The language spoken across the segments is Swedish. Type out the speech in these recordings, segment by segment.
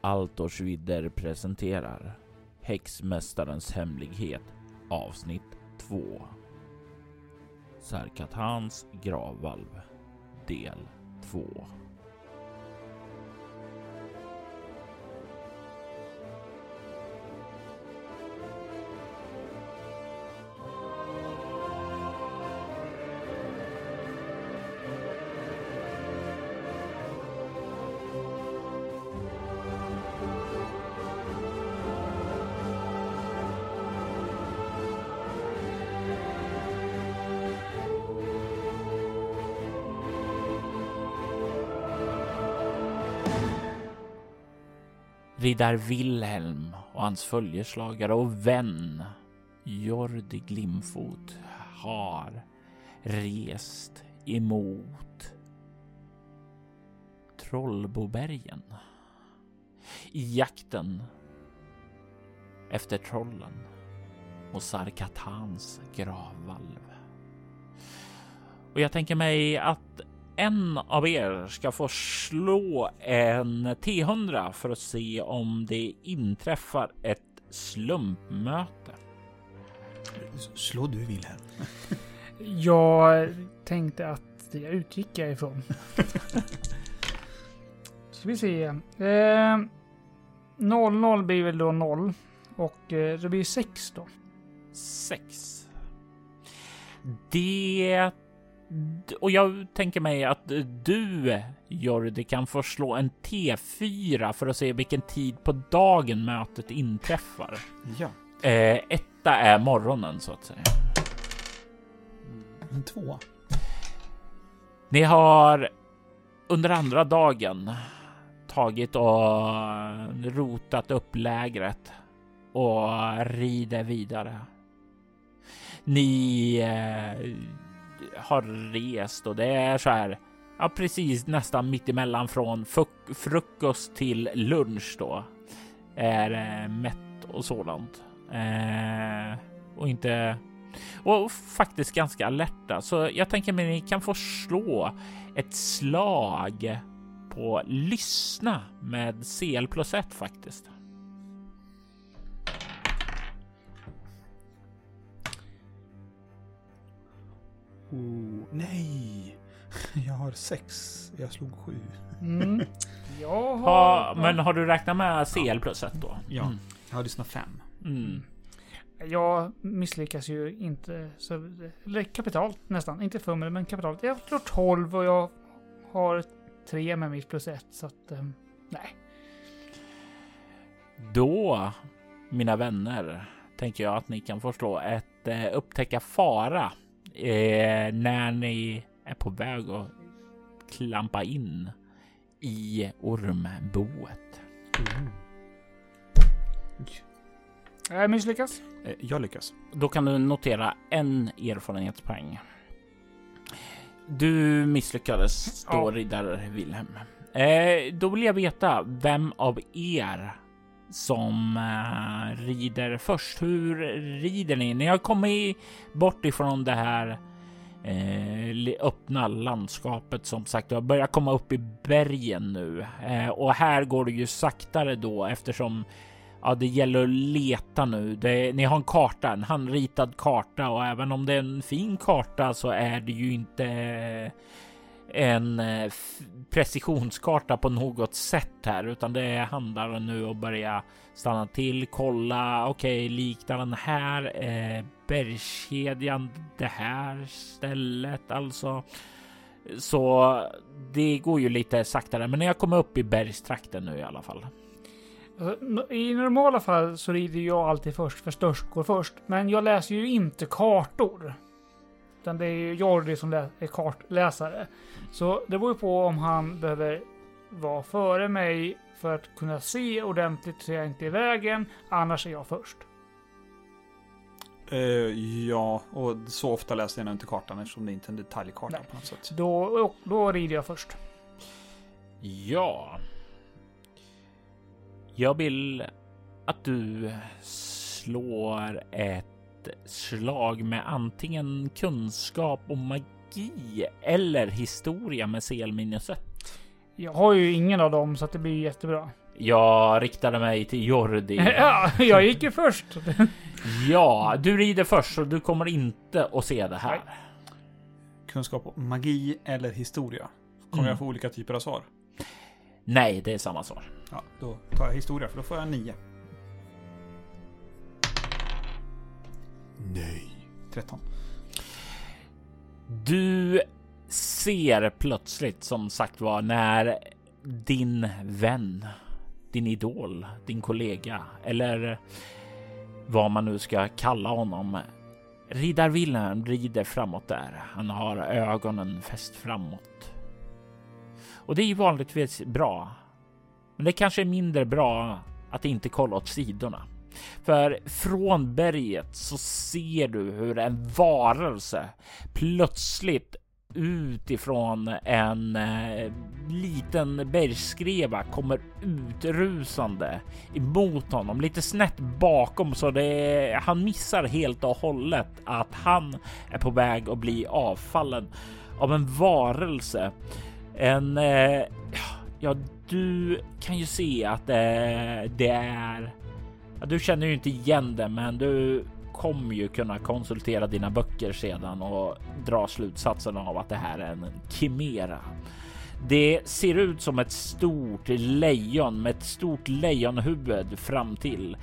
Altorsvidder presenterar Häxmästarens hemlighet avsnitt 2. Sarkatans gravvalv del 2. Där Wilhelm och hans följeslagare och vän Jordi Glimfot har rest emot Trollbobergen i jakten efter trollen och Sarkatans gravvalv. Och jag tänker mig att en av er ska få slå en T100 för att se om det inträffar ett slumpmöte. Slå du Wilhelm. Jag tänkte att det utgick jag ifrån. Ska vi se. Eh, 00 blir väl då 0. Och eh, det blir 6 då. 6. Det och jag tänker mig att du, Jordi, kan få slå en T4 för att se vilken tid på dagen mötet inträffar. Ja. Eh, etta är morgonen så att säga. En två. Ni har under andra dagen tagit och rotat upp lägret och rider vidare. Ni eh, har rest och det är så här. Ja, precis nästan mitt emellan från frukost till lunch då är eh, mätt och sådant eh, och inte och faktiskt ganska alerta. Så jag tänker mig ni kan få slå ett slag på lyssna med CL plus 1 faktiskt. Oh, nej! Jag har sex. Jag slog sju. Mm. Jag har... Ha, men har du räknat med CL plus 1 då? Ja, Mm. jag har lyssnat fem. Mm. Jag misslyckas ju inte så... Eller kapitalt nästan. Inte fummel, men kapitalt. Jag slår 12 och jag har 3 med mitt plus 1. Så att... eh, nej. Då, mina vänner, tänker jag att ni kan förstå ett eh, upptäcka fara eh, när ni är på väg att klampa in i ormboet. Jag misslyckas. Eh, Jag lyckas. Då kan du notera en erfarenhetspoäng. Du misslyckades då, Ja. riddare Wilhelm. Eh, då vill jag veta vem av er som äh, rider först. Hur rider ni? Ni har kommit bort ifrån det här eh, öppna landskapet som sagt. Du har börjat komma upp i bergen nu eh, och här går det ju saktare då eftersom Ja, det gäller att leta nu. Det, ni har en karta, en handritad karta och även om det är en fin karta så är det ju inte en eh, precisionskarta på något sätt här, utan det handlar nu om att börja stanna till, kolla. Okej, liknar den här eh, bergskedjan det här stället alltså? Så det går ju lite saktare, men jag kommer upp i bergstrakten nu i alla fall. Alltså, I normala fall så rider jag alltid först, för störst går först. Men jag läser ju inte kartor. Utan det är ju Jordi som är kartläsare. Så det beror ju på om han behöver vara före mig för att kunna se ordentligt så jag inte är i vägen. Annars är jag först. Eh, ja, och så ofta läser jag inte kartan eftersom det inte är en detaljkarta Nej. på något sätt. Då, då rider jag först. Ja. Jag vill att du slår ett slag med antingen kunskap om magi eller historia med CL minus 1. Jag har ju ingen av dem så att det blir jättebra. Jag riktade mig till Jordi. Ja, jag gick ju först. Ja, du rider först så du kommer inte att se det här. Kunskap om magi eller historia. Kommer Mm. jag få olika typer av svar? Nej, det är samma svar. Ja, då tar jag historia för då får jag nio. Nej. 13. Du ser plötsligt som sagt var när din vän, din idol, din kollega eller vad man nu ska kalla honom. Riddar Wilhelm rider framåt där. Han har ögonen fäst framåt. Och det är ju vanligtvis bra. Men det kanske är mindre bra att inte kolla åt sidorna. För från berget så ser du hur en varelse plötsligt utifrån en eh, liten bergsskreva kommer utrusande emot honom lite snett bakom så det han missar helt och hållet att han är på väg att bli avfallen av en varelse. En eh, ja, du kan ju se att eh, det är Ja, du känner ju inte igen det, men du kommer ju kunna konsultera dina böcker sedan och dra slutsatsen av att det här är en kimera. Det ser ut som ett stort lejon med ett stort lejonhuvud fram till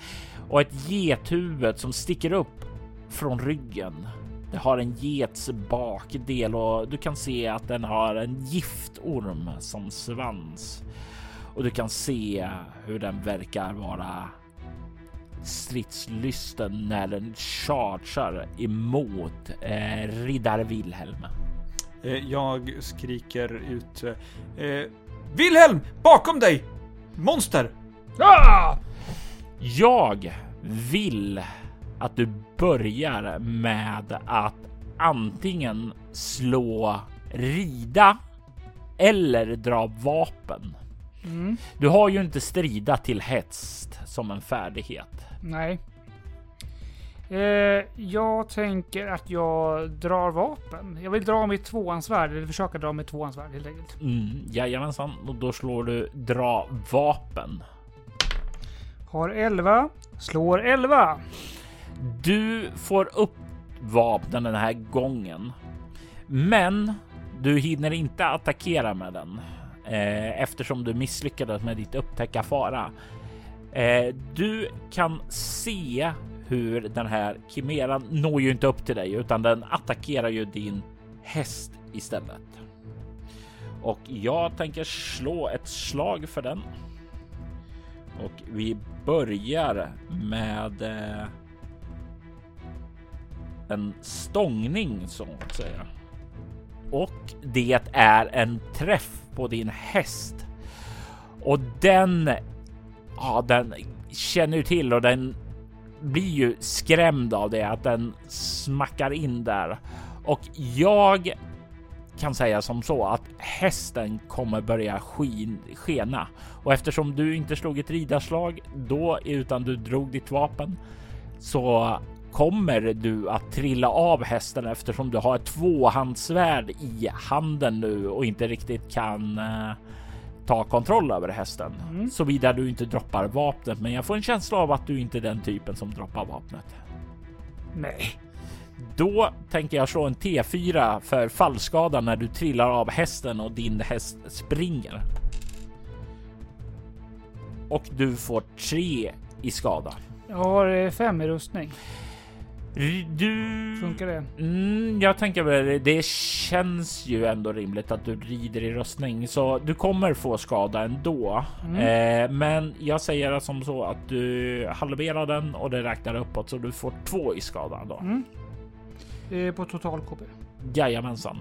och ett gethuvud som sticker upp från ryggen. Det har en gets bakdel och du kan se att den har en giftorm som svans. Och du kan se hur den verkar vara stridslysten när den chargear emot eh, riddare Wilhelm. Eh, jag skriker ut. Eh, Wilhelm! Bakom dig! Monster! Ah! Jag vill att du börjar med att antingen slå rida eller dra vapen. Mm, Du har ju inte strida till häst som en färdighet. nej. Eh, jag tänker att jag drar vapen. Jag vill dra mitt tvåansvärd, eller försöka dra mitt tvåansvärd helt enkelt. Mm, jajamensan, och då slår du dra vapen. Har 11, slår 11. Du får upp vapnen den här gången, men du hinner inte attackera med den eh, eftersom du misslyckades med ditt upptäcka fara. Eh, du kan se hur den här kimeran når ju inte upp till dig utan den attackerar ju din häst istället. Och jag tänker slå ett slag för den. Och vi börjar med eh, en stångning så att säga. Och det är en träff på din häst. Och den, ja, den känner ju till och den blir ju skrämd av det att den smackar in där. Och jag kan säga som så att hästen kommer börja skin, skena och eftersom du inte slog ett ridarslag då utan du drog ditt vapen så kommer du att trilla av hästen eftersom du har ett tvåhandsvärd i handen nu och inte riktigt kan eh, ta kontroll över hästen. Mm. Såvida du inte droppar vapnet. Men jag får en känsla av att du inte är den typen som droppar vapnet. Nej. Då tänker jag slå en T4 för fallskada när du trillar av hästen och din häst springer. Och du får tre i skada. Jag har 5 i rustning. Du... Funkar det? Mm, jag tänker väl det. Det känns ju ändå rimligt att du rider i röstning så du kommer få skada ändå. Mm. Eh, men jag säger som så att du halverar den och det räknar uppåt så du får två i skada då. Mm. Eh, på total KP. Jajamensan.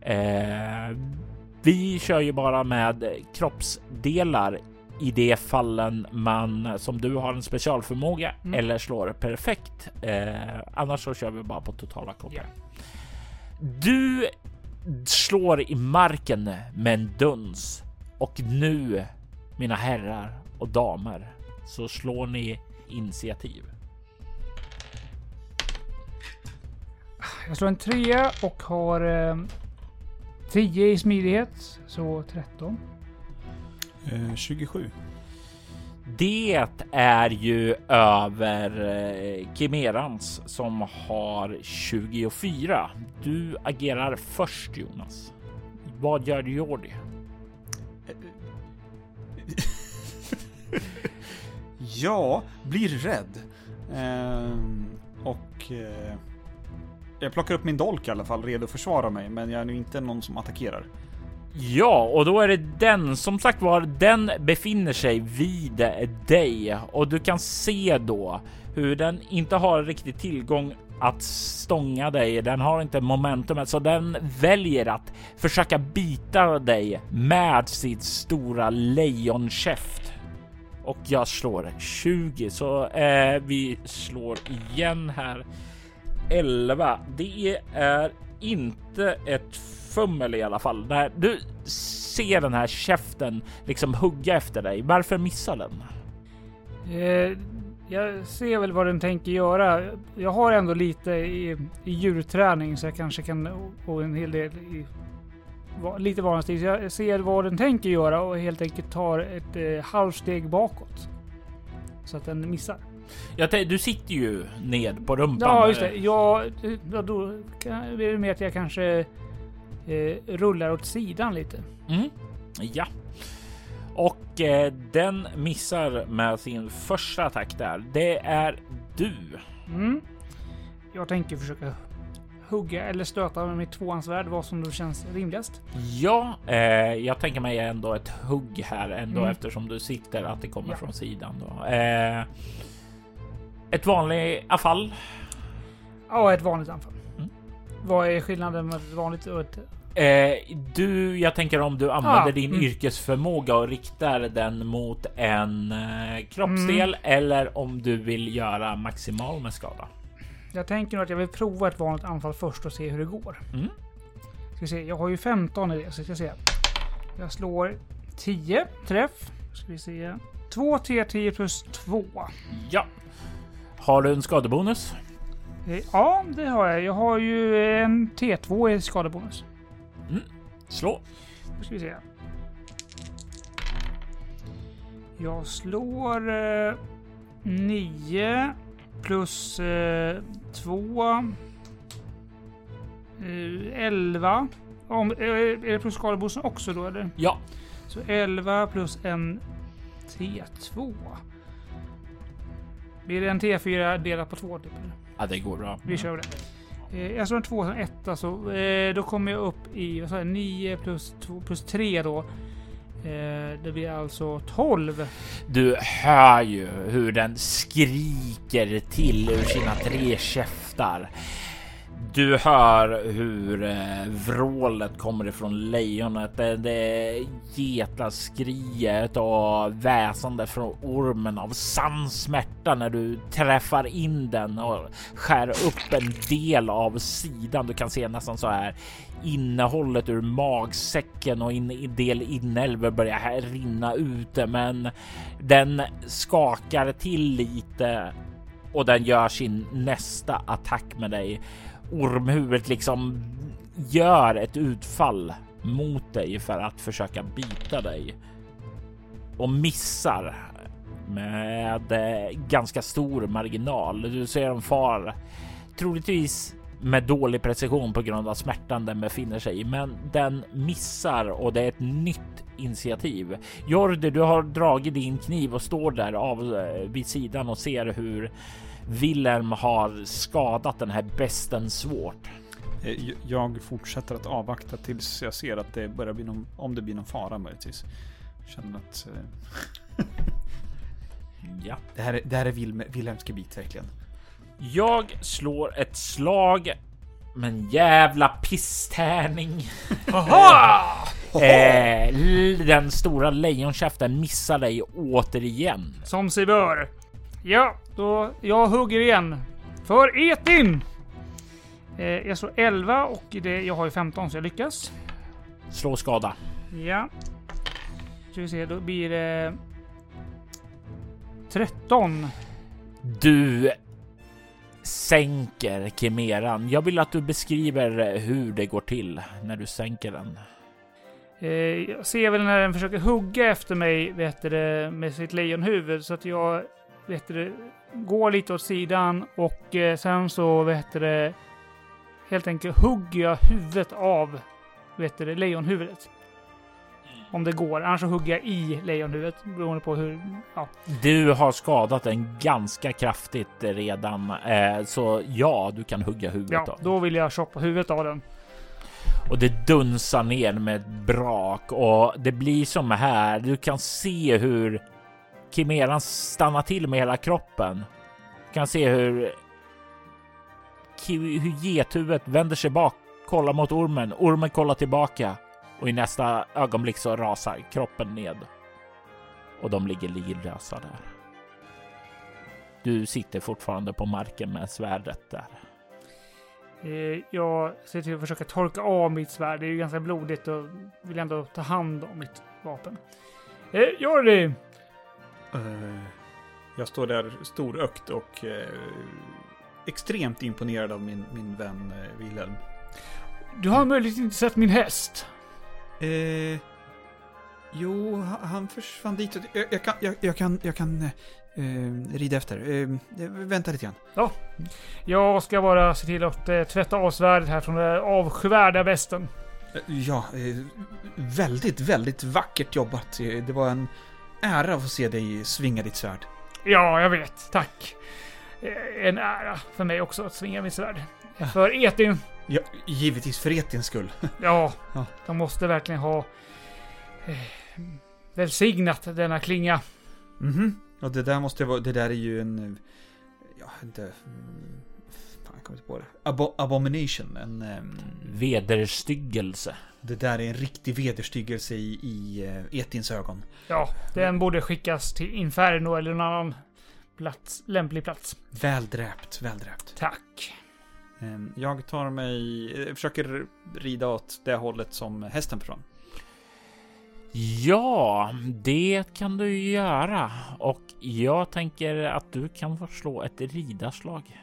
Eh, vi kör ju bara med kroppsdelar i de fallen man som du har en specialförmåga Mm. eller slår perfekt. Eh, annars så kör vi bara på totala KP. Ja. Du slår i marken med en duns och nu mina herrar och damer så slår ni initiativ. Jag slår en trea och har eh, 10 i smidighet. Så 13. Eh, 27. Det är ju över eh, Kimerans som har 24. Du agerar först Jonas. Vad gör Jordi? Ja, blir rädd. Ehm, och eh, jag plockar upp min dolk i alla fall, redo att försvara mig, men jag är nu inte någon som attackerar. Ja, och då är det den som sagt var. Den befinner sig vid dig och du kan se då hur den inte har riktigt tillgång att stånga dig. Den har inte momentumet så den väljer att försöka bita dig med sitt stora lejonkäft. Och jag slår 20 så eh, vi slår igen här. 11. Det är inte ett fummel i alla fall. När du ser den här käften liksom hugga efter dig. Varför missar den? Eh, jag ser väl vad den tänker göra. Jag har ändå lite i, i djurträning så jag kanske kan få en hel del i lite. Så jag ser vad den tänker göra och helt enkelt tar ett eh, halvsteg bakåt. Så att den missar. Jag du sitter ju ned på rumpan. Ja, just det. Ja, ja då kan- är det mer att jag kanske eh, rullar åt sidan lite. Mm. Ja. Och eh, den missar med sin första attack där. Det är du. Mm. Jag tänker försöka hugga eller stöta med mitt tvåhandsvärd, vad som då känns rimligast. Ja, eh, jag tänker mig ändå ett hugg här ändå Mm. eftersom du sitter att det kommer Ja. från sidan då. Eh, ett vanligt affall. Ja, ett vanligt anfall. Mm. Vad är skillnaden med ett vanligt och ett... Eh, du, jag tänker om du använder Ah, din mm. yrkesförmåga och riktar den mot en eh, kroppsdel Mm. eller om du vill göra maximal med skada. Jag tänker nog att jag vill prova ett vanligt anfall först och se hur det går. Mm. Ska se, jag har ju 15 i det, så ska se. Jag slår 10 träff. Ska vi se. 2 T10 plus 2. Ja. Har du en skadebonus? Eh, Ja, det har jag. Jag har ju en T2 i skadebonus. Slå. Nu ska vi se. Jag slår eh, 9 plus eh, 2. Eh, 11. Om, eh, är det plus skadebonusen också då eller? Ja, Så 11 plus en T2. Blir det en T4 delat på 2 typ? ja det går bra. Vi kör det. Eh, jag slår en 2 som 1 så eh, då kommer jag upp i vad sa jag, 9 plus 2 plus 3 då. Eh, det blir alltså 12. Du hör ju hur den skriker till ur sina tre käftar. Du hör hur eh, vrålet kommer ifrån lejonet. Det, det getaskriet och väsandet från ormen av sann smärta när du träffar in den och skär upp en del av sidan. Du kan se nästan så här innehållet ur magsäcken och in, en del inälvor börjar här rinna ute, men den skakar till lite och den gör sin nästa attack med dig. Ormhuvudet liksom gör ett utfall mot dig för att försöka bita dig och missar med eh, ganska stor marginal. Du ser en far troligtvis med dålig precision på grund av smärtan den befinner sig i, men den missar och det är ett nytt initiativ. Jordi, du har dragit din kniv och står där av eh, vid sidan och ser hur Wilhelm har skadat den här besten svårt. Eh, Jag fortsätter att avvakta tills jag ser att det börjar bli någon, om det blir någon fara möjligtvis. Känner att eh, Ja, det här är, det här är Wilhelms gebit verkligen. jag slår ett slag. Men jävla pisstärning. eh, den stora lejonkäften missar dig återigen. Som sig bör. Ja, då jag hugger igen. För Etin! Eh, jag slår 11 och det, jag har ju 15 så jag lyckas. Slå skada. Ja. Ska vi se, då blir det 13. Du sänker kemeran. Jag vill att du beskriver hur det går till när du sänker den. Eh, jag ser väl när den försöker hugga efter mig vet det, med sitt lejonhuvud så att jag vet du, går lite åt sidan och eh, sen så vet du, helt enkelt hugger jag huvudet av vet du, det, lejonhuvudet. Om det går. Annars så hugger jag i lejonhuvudet beroende på hur... Ja. Du har skadat den ganska kraftigt redan, eh, så ja, du kan hugga huvudet Ja, av. då vill jag choppa huvudet av den. Och det dunsar ner med ett brak och det blir som här. Du kan se hur Kimeran stannar till med hela kroppen. Du kan se hur, hur gethuvudet vänder sig bak, kollar mot ormen. Ormen kollar tillbaka och i nästa ögonblick så rasar kroppen ned. Och de ligger livlösa där. Du sitter fortfarande på marken med svärdet där. Eh, jag ser till att försöka torka av mitt svärd. Det är ju ganska blodigt och vill ändå ta hand om mitt vapen. Eh, Jordi! Eh, jag står där storökt och eh, extremt imponerad av min, min vän eh, Wilhelm. Du har möjligtvis inte sett min häst. Eh, jo, ha- han försvann dit. Jag, jag kan, jag, jag kan, jag kan eh, rida efter. Eh, vänta lite grann. Jag ska bara se till att eh, tvätta av svärdet här från den avskyvärda västen. Eh, Ja, eh, väldigt, väldigt vackert jobbat. Det var en ära att få se dig svinga ditt svärd. Ja, jag vet. Tack. Eh, En ära för mig också att svinga mitt svärd. För Etin, Ja, givetvis för Etins skull. ja, Ja. de måste verkligen ha eh, välsignat denna klinga. Mhm. Och det där måste vara, det där är ju en... Ja, inte... mm, Fan, jag kommer inte på det. Abo, abomination. En, ehm, Vederstyggelse. Det där är en riktig vederstyggelse i, i eh, Etins ögon. Ja, den borde skickas till Inferno eller någon annan plats, lämplig plats. Väl dräpt, väl dräpt. Tack. Ehm, Jag tar mig, eh, försöker rida åt det hållet som hästen försvann. Ja, det kan du ju göra och jag tänker att du kan få slå ett ridarslag.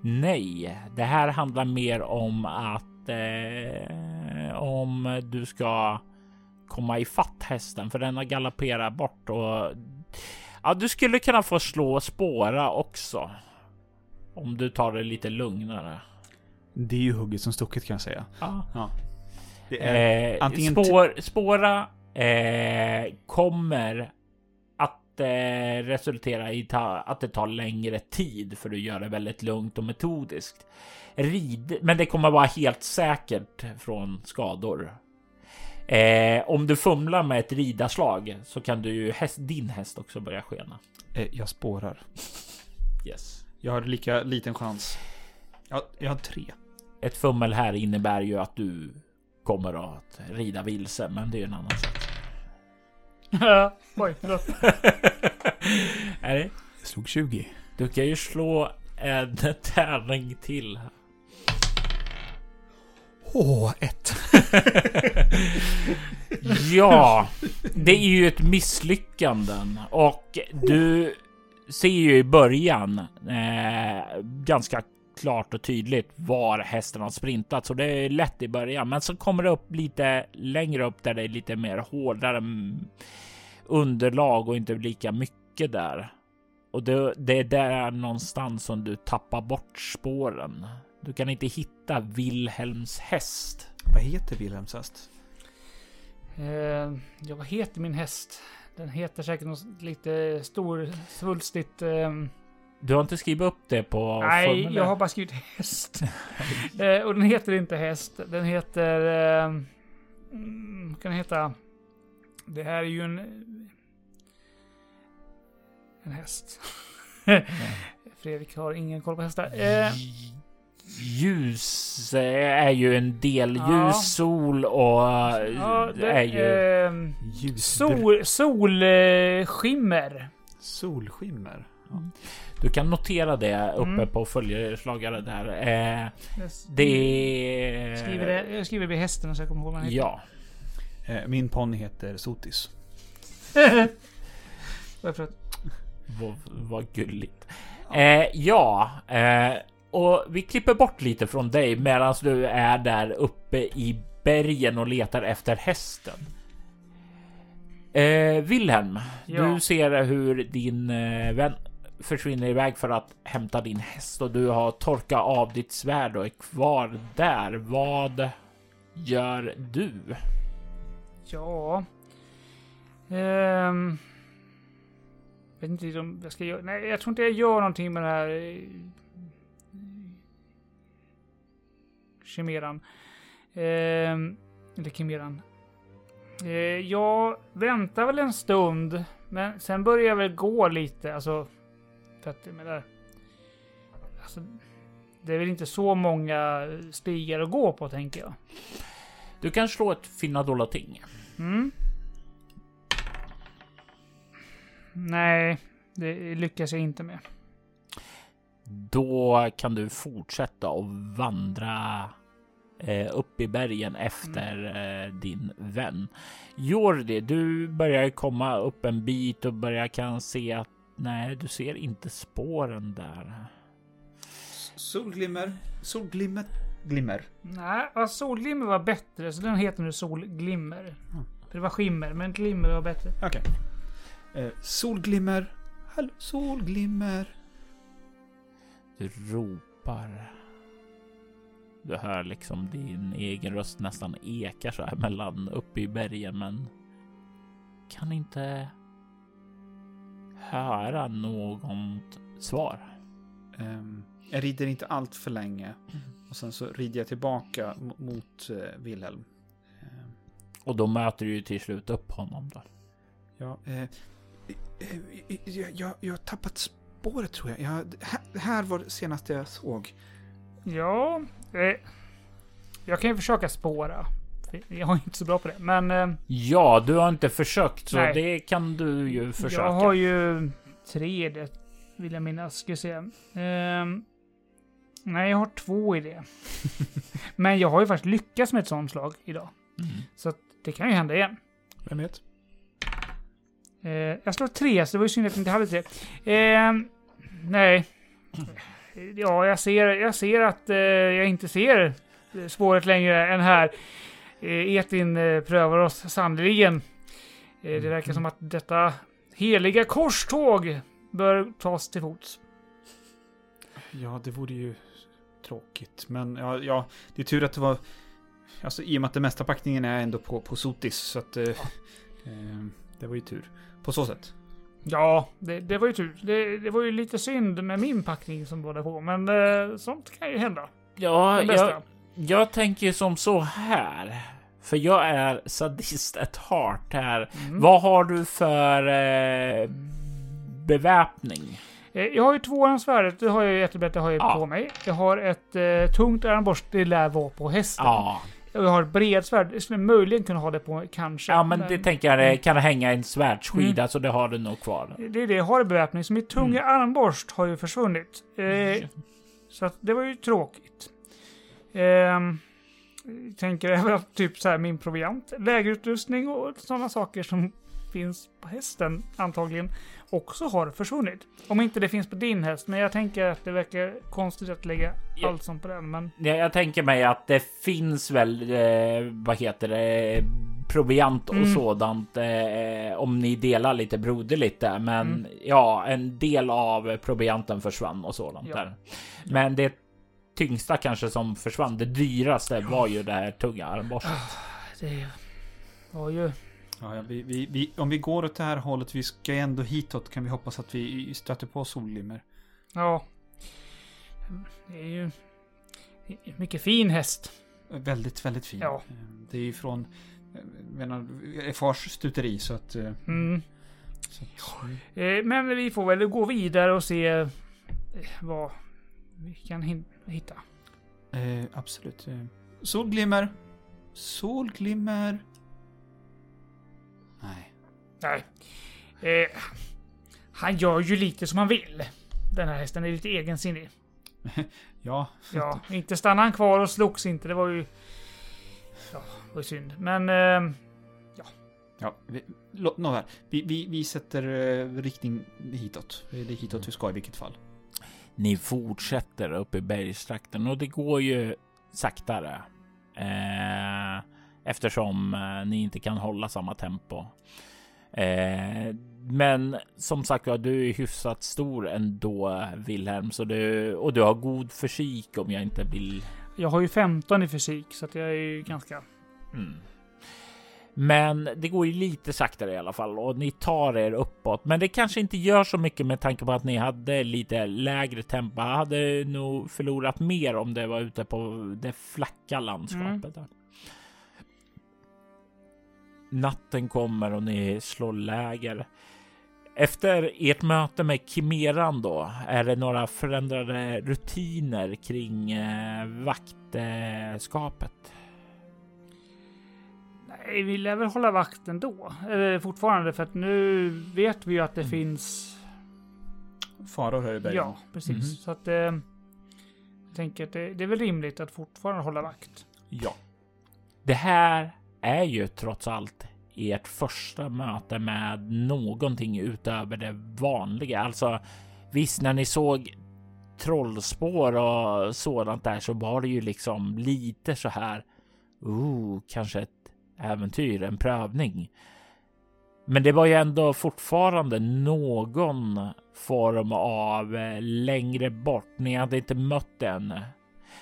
Nej, det här handlar mer om att eh, om du ska komma i fatt hästen för den har galopperat bort och ja, du skulle kunna få slå spåra också. Om du tar det lite lugnare. Det är ju hugget som stucket kan jag säga. Ja. Det är, Eh, antingen spår, spåra eh, kommer eh, resultera i ta, att det tar längre tid för att göra det väldigt lugnt och metodiskt. Rid, men det kommer vara helt säkert från skador. Eh, om du fumlar med ett ridarslag så kan du ju häst, din häst också börja skena. eh, jag spårar. Yes. Jag har lika liten chans. Jag, jag har tre. Ett fummel här innebär ju att du kommer att rida vilse, men det är ju en annan sak. Oj, förlåt. är det? Jag slog 20. Du kan ju slå en tärning till. Åh, ett. Ja, det är ju ett misslyckanden och du ser ju i början eh, ganska klart och tydligt var hästen har sprintat, så det är lätt i början. Men så kommer det upp lite längre upp där det är lite mer hårdare mm, underlag och inte lika mycket där. Och det, det är där någonstans som du tappar bort spåren. Du kan inte hitta Wilhelms häst. Vad heter Wilhelms häst? Eh, ja, vad heter min häst? Den heter säkert något lite stor, svulstigt... Du har inte skrivit upp det på nej, formulär? jag har bara skrivit häst. eh, och den heter inte häst. Den heter... vad kan den heta? Det här är ju en... En häst. Fredrik har ingen koll på hästar. Eh, Ljus eh, är ju en del. Ja. Ljus, sol och eh, ja, det är ju... Ljus. sol, solskimmer. Solskimmer. Du kan notera det uppe Mm. på följeslagare där. Eh, Jag det är... skriver, det, jag skriver vid hästen så jag kommer ihåg vad den heter. Ja. Eh, min ponny heter Sotis. Varför att Vad, vad gulligt. Eh, ja, eh, och vi klipper bort lite från dig medan du är där uppe i bergen och letar efter hästen. Eh, Wilhelm, Ja. du ser hur din eh, vän försvinner iväg för att hämta din häst och du har torkat av ditt svärd och är kvar där. Vad gör du? Ja. Jag vet inte om jag ska göra. Nej, jag tror inte jag gör någonting med det här. Eh, Chimeran. Um, eller Chimeran. Uh, jag väntar väl en stund. Men sen börjar jag väl gå lite. Alltså. För att jag menar. Alltså. Det är väl inte så många stigar att gå på tänker jag. Du kan slå ett finna dolda ting. Mm. Nej, det lyckas jag inte med. Då kan du fortsätta och vandra eh, upp i bergen efter eh, din vän. Jordi, du börjar komma upp en bit och börjar kan se att nej, du ser inte spåren där. Solglimmer. Solglimmer. Glimmer. Nej, ja, solglimmer var bättre, så den heter nu solglimmer. För det var skimmer, men glimmer var bättre. Okej. Eh, solglimmer. Hallå, solglimmer. Du ropar. Du hör liksom din egen röst nästan ekar så här mellan uppe i bergen, men kan inte höra något svar. Ehm, jag rider inte allt för länge. Och sen så rider jag tillbaka mo- mot eh, Wilhelm. Ehm, Och då möter du ju till slut upp honom då. ja, eh, jag, jag, jag har tappat spåret tror jag. jag här, här var det senaste jag såg. Ja, eh, jag kan ju försöka spåra. Jag är inte så bra på det, men eh, Ja, du har inte försökt så Nej. det kan du ju försöka. jag har ju tre i det, vill jag minnas. Ska se. Ehm, nej, jag har två i det. men jag har ju faktiskt lyckats med ett sånt slag idag. Mm. Så att det kan ju hända igen. Vem vet? Eh, jag slår tre, så det var ju synd att jag inte hade tre. Eh, nej. Ja, jag ser, jag ser att eh, jag inte ser spåret längre än här. Eh, Etin eh, prövar oss sannerligen. Eh, det verkar som att detta heliga korståg bör tas till fots. Ja, det vore ju tråkigt. Men ja, ja, det är tur att det var... Alltså i och med att den mesta packningen är ändå på, på Sotis. Så att... Eh, eh, det var ju tur. På så sätt. Ja, det, det var ju tur. Det, det var ju lite synd med min packning som var där på, men eh, sånt kan ju hända. Ja, jag, jag tänker som så här. För jag är sadist at heart här. Mm. Vad har du för eh, beväpning? Eh, Jag har ju tvåhandsvärdet, det har jag ju jättebättre har jag Ja. på mig. Jag har ett eh, tungt armborst, det lär vara på hästen. Ja, jag har ett bredsvärd, jag skulle möjligen kunna ha det på kanske. ja men det tänker jag det kan hänga en svärdsskida Mm. så det har du nog kvar. det är det jag har i beväpning, så mitt tunga Mm. armborst har ju försvunnit. Eh, så att det var ju tråkigt. Jag tänker även att typ så här min proviant, lägerutrustning och sådana saker som finns på hästen antagligen också har försvunnit. Om inte det finns på din häst, men jag tänker att det verkar konstigt att lägga Ja. allt sånt på den. Men Ja, jag tänker mig att det finns väl, eh, vad heter det, proviant och Mm. sådant eh, om ni delar lite broderligt där. Men Mm. ja, en del av provianten försvann och sådant Ja. där. Men det tyngsta kanske som försvann, det dyraste var ju det här tunga armborstet. det var ju... Ja, ja, vi, vi, vi, om vi går åt det här hållet, vi ska ju ändå hitåt, kan vi hoppas att vi stöter på solglimmer. Ja. Det är ju... Mycket fin häst. Väldigt, väldigt fin. Ja. Eh, Det är ju från eh, menar, eh, fars stuteri så att... Mm. Så att Eh, Men vi får väl gå vidare och se vad vi kan hin- hitta. eh, absolut. Eh, solglimmer. Solglimmer. Nej. Nej. Eh, han gör ju lite som han vill. Den här hästen är lite egensinnig. Ja, Ja, inte stannade han kvar och slogs inte. Det var ju... Ja, det var synd. Men... Eh, ja vi, lå- nåväl. Vi, vi, vi sätter eh, riktning hitåt. Det är hitåt vi ska i vilket fall. Ni fortsätter upp i bergstrakten och det går ju saktare. Eh, eftersom eh, ni inte kan hålla samma tempo. Eh, men som sagt var, du är hyfsat stor ändå, Wilhelm, så du och du har god fysik om jag inte vill. Jag har ju 15 i fysik så att jag är ju ganska. Mm. Men det går ju lite saktare i alla fall och ni tar er uppåt. Men det kanske inte gör så mycket med tanke på att ni hade lite lägre tempo. Jag hade nog förlorat mer om det var ute på det flacka landskapet. Mm. Natten kommer och ni slår läger. Efter ert möte med Kimeran då, är det några förändrade rutiner kring eh, vaktskapet? Nej, vi lär väl hålla vakt ändå. Eller fortfarande, för att nu vet vi ju att det mm. finns... Faror här i bergen. Ja, precis. Mm. Så att... Eh, jag tänker att det, det är väl rimligt att fortfarande hålla vakt. Ja. Det här är ju trots allt ert första möte med någonting utöver det vanliga. Alltså visst, när ni såg trollspår och sådant där så var det ju liksom lite så här. Oh, kanske ett äventyr, en prövning. Men det var ju ändå fortfarande någon form av eh, längre bort. Ni hade inte mött den.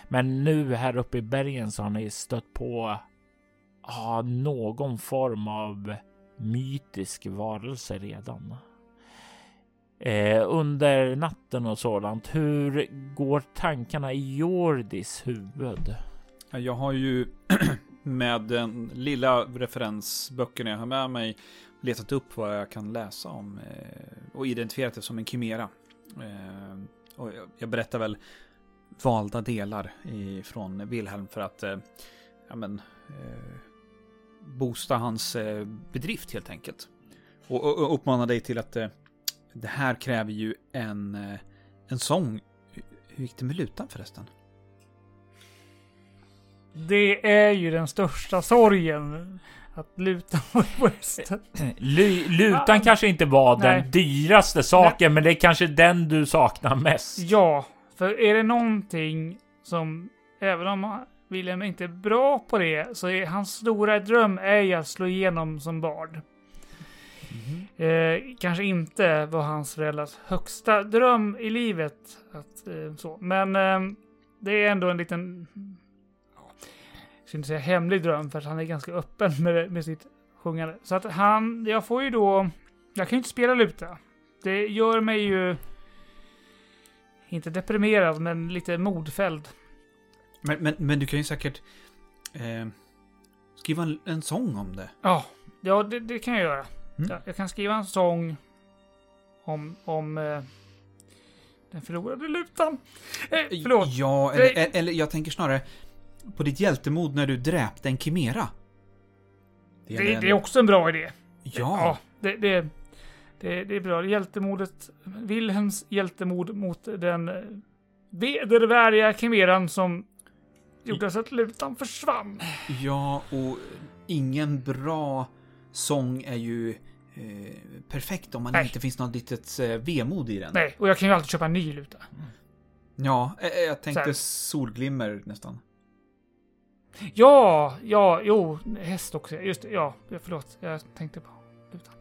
Men nu här uppe i bergen så har ni stött på ha någon form av mytisk varelse redan. Eh, under natten och sådant, hur går tankarna i Jordis huvud? Jag har ju med den lilla referensböcken jag har med mig letat upp vad jag kan läsa om eh, och identifierat det som en kimera. Eh, och jag berättar väl valda delar från Wilhelm för att eh, ja, men, boosta hans bedrift helt enkelt. Och, uppmana dig till att det här kräver ju en, en sång. Hur gick det med lutan förresten? Det är ju den största sorgen. Att lutan var på hästen. lutan ah, kanske inte var nej. den dyraste saken, nej. men det är kanske den du saknar mest. Ja, för är det någonting som, även om William är inte bra på det, så är hans stora dröm är ju att slå igenom som bard. Mm. Eh, kanske inte var hans föräldrars högsta dröm i livet. Att, eh, så. Men eh, det är ändå en liten, inte säga hemlig dröm, för att han är ganska öppen med, med sitt sjungande. Så att han, jag får ju då, jag kan ju inte spela luta. Det gör mig ju, inte deprimerad, men lite modfälld. Men, men, men du kan ju säkert eh, skriva en, en sång om det. Ja, ja det, det kan jag göra. Mm. Jag, jag kan skriva en sång om, om eh, den förlorade lutan. Eh, förlåt. Ja, eller, eller jag tänker snarare på ditt hjältemod när du dräpte en kimera. Det, det, det är också en bra idé. Ja. ja det, det, det, det är bra. Hjältemodet, Wilhelms hjältemod mot den eh, vedervärdiga kimeran som gjorde så att lutan försvann. Ja, och ingen bra sång är ju eh, perfekt om man Nej. inte finns något litet eh, vemod i den. Nej, och jag kan ju alltid köpa en ny luta. Mm. Ja, eh, eh jag tänkte solglimmer nästan. Ja, ja, jo, häst också. Just det, ja, förlåt. Jag tänkte på lutan.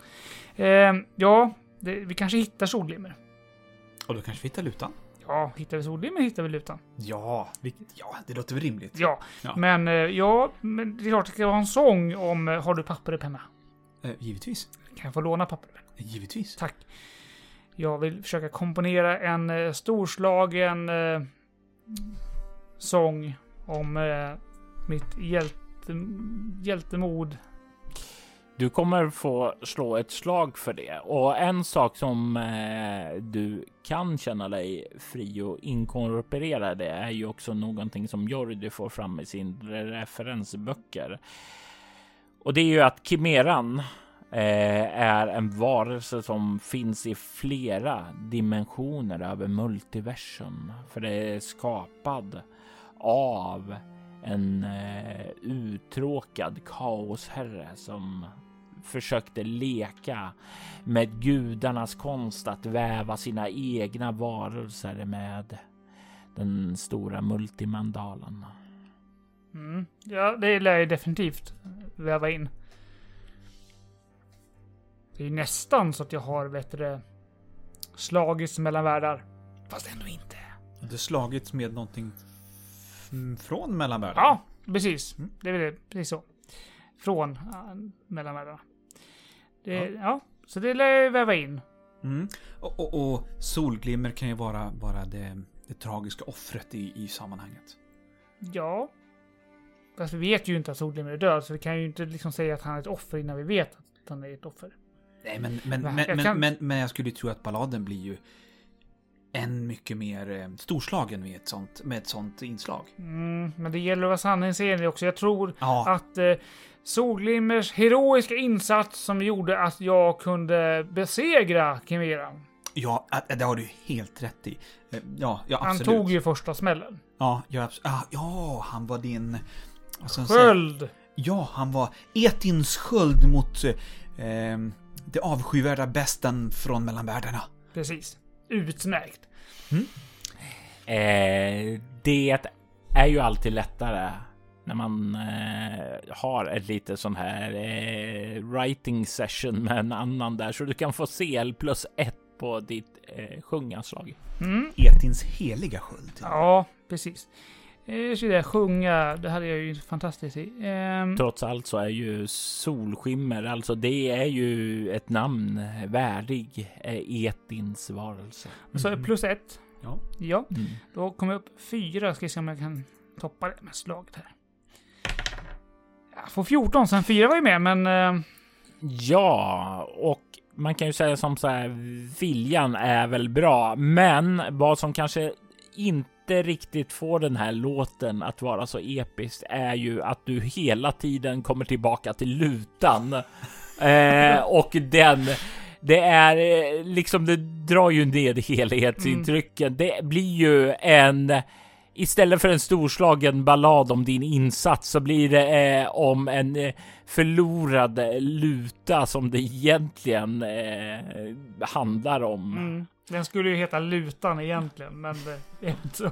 Eh, ja, det, vi kanske hittar solglimmer. Och då kanske vi hittar lutan. Ja, hittar vi sollimmer hittar vi lutan. Ja, vilket, ja, det låter väl rimligt. Ja, ja. men eh, ja, men det är klart det ska vara en sång om eh, har du papper och penna? Eh, givetvis. Kan jag få låna papper och penna? Givetvis. Tack. Jag vill försöka komponera en eh, storslagen sång om mitt hjälte, hjältemod du kommer få slå ett slag för det och en sak som eh, du kan känna dig fri och inkorporera det är ju också någonting som Jordi får fram i sin referensböcker. Och det är ju att Kimeran eh, är en varelse som finns i flera dimensioner över multiversum. För det är skapad av en eh, uttråkad kaosherre som försökte leka med gudarnas konst att väva sina egna varelser med den stora multimandalen. Mm. Ja, det lär jag definitivt väva in. Det är ju nästan så att jag har bättre slagits mellan världar. Fast ändå inte. Du slagits med någonting från mellanvärlden? Ja, precis. Mm. Det är väl det. Precis så. Från uh, mellan världarna. Det, Ja. ja. så det lär jag väva in. Mm. Och, och, och solglimmer kan ju vara, vara det, det tragiska offret i, i sammanhanget. Ja. Fast vi vet ju inte att Solglimmer är död, så vi kan ju inte liksom säga att han är ett offer innan vi vet att han är ett offer. Nej, men, men, men, Jag men, kan- men, men jag skulle tro att balladen blir ju än mycket mer eh, storslagen med ett sånt, med ett sånt inslag. Mm, men det gäller att vara sanningsenlig också. Jag tror Ja, att eh, Solglimmers heroiska insats som gjorde att jag kunde besegra Chimeran. ja, att- det har du helt rätt i. Eh, Ja, ja Han tog ju första smällen. Ja, ja, ah, ja, han var din... man säga? Sköld! Ja, han var Etins sköld mot eh, eh, det avskyvärda besten från mellanvärldarna. Precis. Utmärkt. Eh, det är ju alltid lättare när man eh, har ett litet sån här eh, writing session med en annan där så du kan få CL plus ett på ditt eh, sjunganslag. Mm. Etins heliga sköld. Ja, precis. Eh, så det, sjunga, det hade jag ju fantastiskt i. Ehm, Trots allt så är ju solskimmer, alltså det är ju ett namn värdig eh, Etins varelse. så plus ett. Ja. Ja. Mm. Då kommer jag upp fyra. Ska se om jag kan toppa det med slaget här. Jag får 14, sen fyra var ju med, men... Eh, Ja, och man kan ju säga som så här, viljan är väl bra, men vad som kanske inte riktigt får den här låten att vara så episkt är ju att du hela tiden kommer tillbaka till lutan. Eh, och den, det är eh, liksom, det drar ju ned helhetsintrycken. Det blir ju en Istället för en storslagen ballad om din insats så blir det eh, om en eh, förlorad luta som det egentligen eh, handlar om. mm, den skulle ju heta Lutan egentligen, men det är inte så.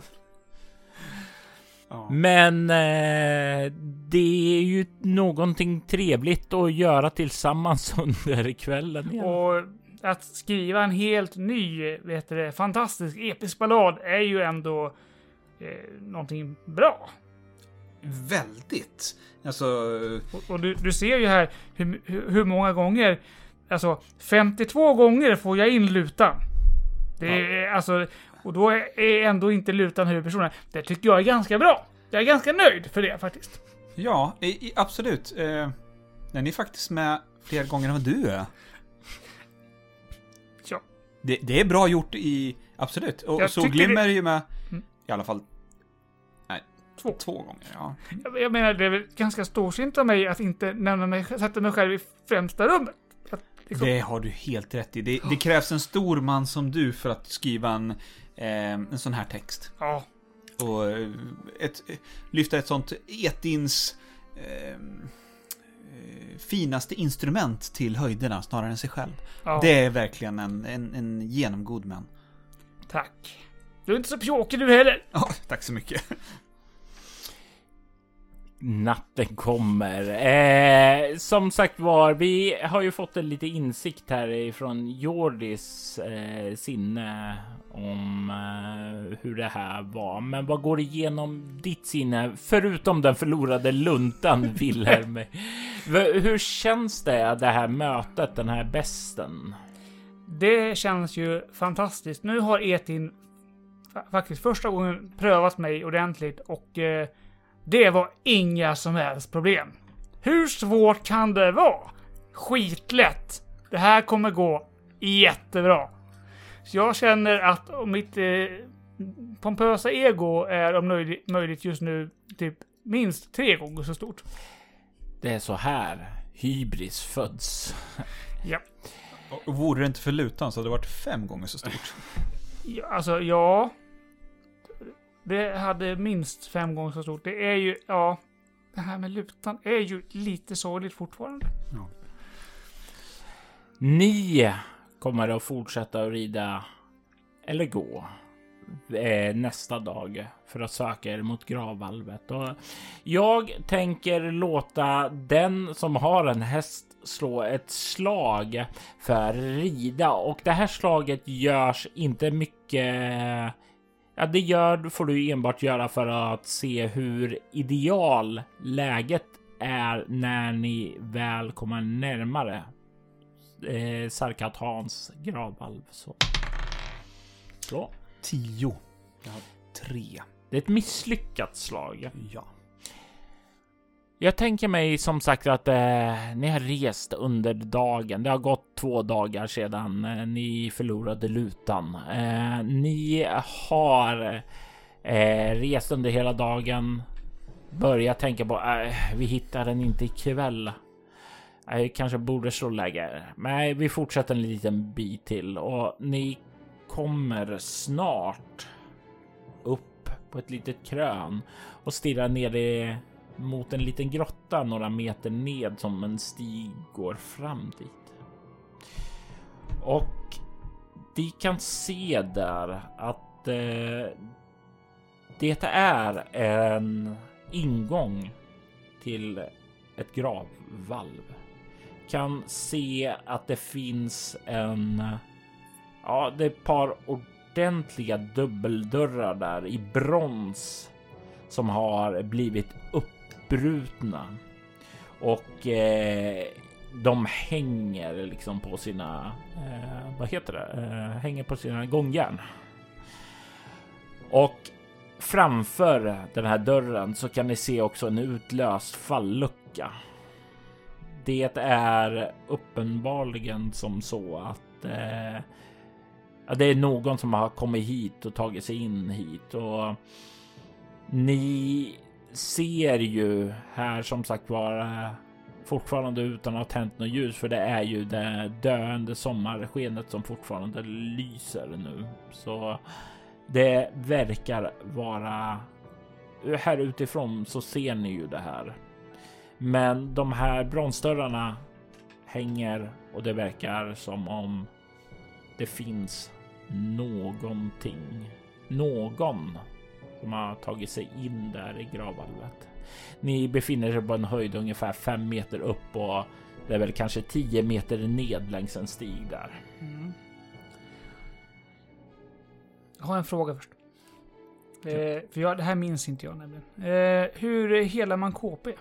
Ja. Men eh, det är ju någonting trevligt att göra tillsammans under kvällen. igen. Och att skriva en helt ny, vet du, det, fantastisk episk ballad är ju ändå eh, någonting bra. Väldigt. Alltså, Och, och du, du ser ju här hur, hur, hur många gånger, alltså 52 gånger får jag in lutan. Det är alltså, och då är ändå inte lutan huvudpersonen. Det tycker jag är ganska bra. Jag är ganska nöjd för det faktiskt. ja, i, i, absolut. Eh, den är faktiskt med fler gånger än vad du är. Ja. Det, det är bra gjort i... Absolut. Och, Jag Solglimmer tycker är ju med Mm. i alla fall Två. två gånger. Ja. Jag, jag menar, det är väl ganska storsint av mig att inte nämna mig, sätta mig själv i främsta rummet. Liksom, Det har du helt rätt i. Det, det krävs en stor man som du för att skriva en, eh, en sån här text. Ja, Och eh, ett, lyfta ett sånt etins eh, eh, finaste instrument till höjderna snarare än sig själv. ja. Det är verkligen en, en, en genomgod man. Tack. Du är inte så pjåkig du heller. Ja, tack så mycket. Natten kommer. Eh, som sagt var, vi har ju fått en lite insikt här ifrån Jordis eh, sinne om eh, hur det här var. Men vad går igenom ditt sinne förutom den förlorade luntan Wilhelm? Hur känns det det här mötet, den här besten? Det känns ju fantastiskt. Nu har Etin fa- faktiskt första gången prövat mig ordentligt och eh, det var inga som helst problem. Hur svårt kan det vara? Skitlätt. Det här kommer gå jättebra. Så jag känner att om mitt eh, pompösa ego är om möjligt, möjligt just nu typ minst tre gånger så stort. Det är så här hybris föds. Ja. Och vore det inte för lutan så hade det varit fem gånger så stort. Ja, alltså, ja. Det hade minst fem gånger så stort. Det är ju, ja. Det här med lutan är ju lite sorgligt fortfarande. Ni kommer att fortsätta att rida eller gå eh, nästa dag för att söka er mot gravvalvet. Och jag tänker låta den som har en häst slå ett slag för rida och det här slaget görs inte mycket. Ja, det gör får du enbart göra för att se hur ideal läget är när ni väl kommer närmare eh, Sarkatans gravvalv. Så. Slå. Tio. Jag har tre. Det är ett misslyckat slag. Ja. Jag tänker mig som sagt att eh, ni har rest under dagen. Det har gått två dagar sedan eh, ni förlorade lutan. Eh, ni har eh, rest under hela dagen. Börjat tänka på äh, vi hittar den inte ikväll. Jag kanske borde slå läge. Nej, vi fortsätter en liten bit till och ni kommer snart upp på ett litet krön och stirrar ner i mot en liten grotta några meter ned som en stig går fram dit. Och vi kan se där att eh, det är en ingång till ett gravvalv. Kan se att det finns en. Ja, det är ett par ordentliga dubbeldörrar där i brons som har blivit upp brutna och eh, de hänger liksom på sina, eh, vad heter det, eh, hänger på sina gångjärn. Och framför den här dörren så kan ni se också en utlöst fallucka. Det är uppenbarligen som så att eh, det är någon som har kommit hit och tagit sig in hit och ni ser ju här som sagt vara eh, fortfarande utan att ha tänt något ljus för det är ju det döende sommarskenet som fortfarande lyser nu. Så det verkar vara här utifrån så ser ni ju det här. Men de här bronsdörrarna hänger och det verkar som om det finns någonting. Någon som har tagit sig in där i gravvalvet. Ni befinner er på en höjd ungefär fem meter upp och det är väl kanske tio meter ned längs en stig där. Mm. Jag har en fråga först. Eh, för jag, det här minns inte jag nämligen. Eh, hur helar man KP?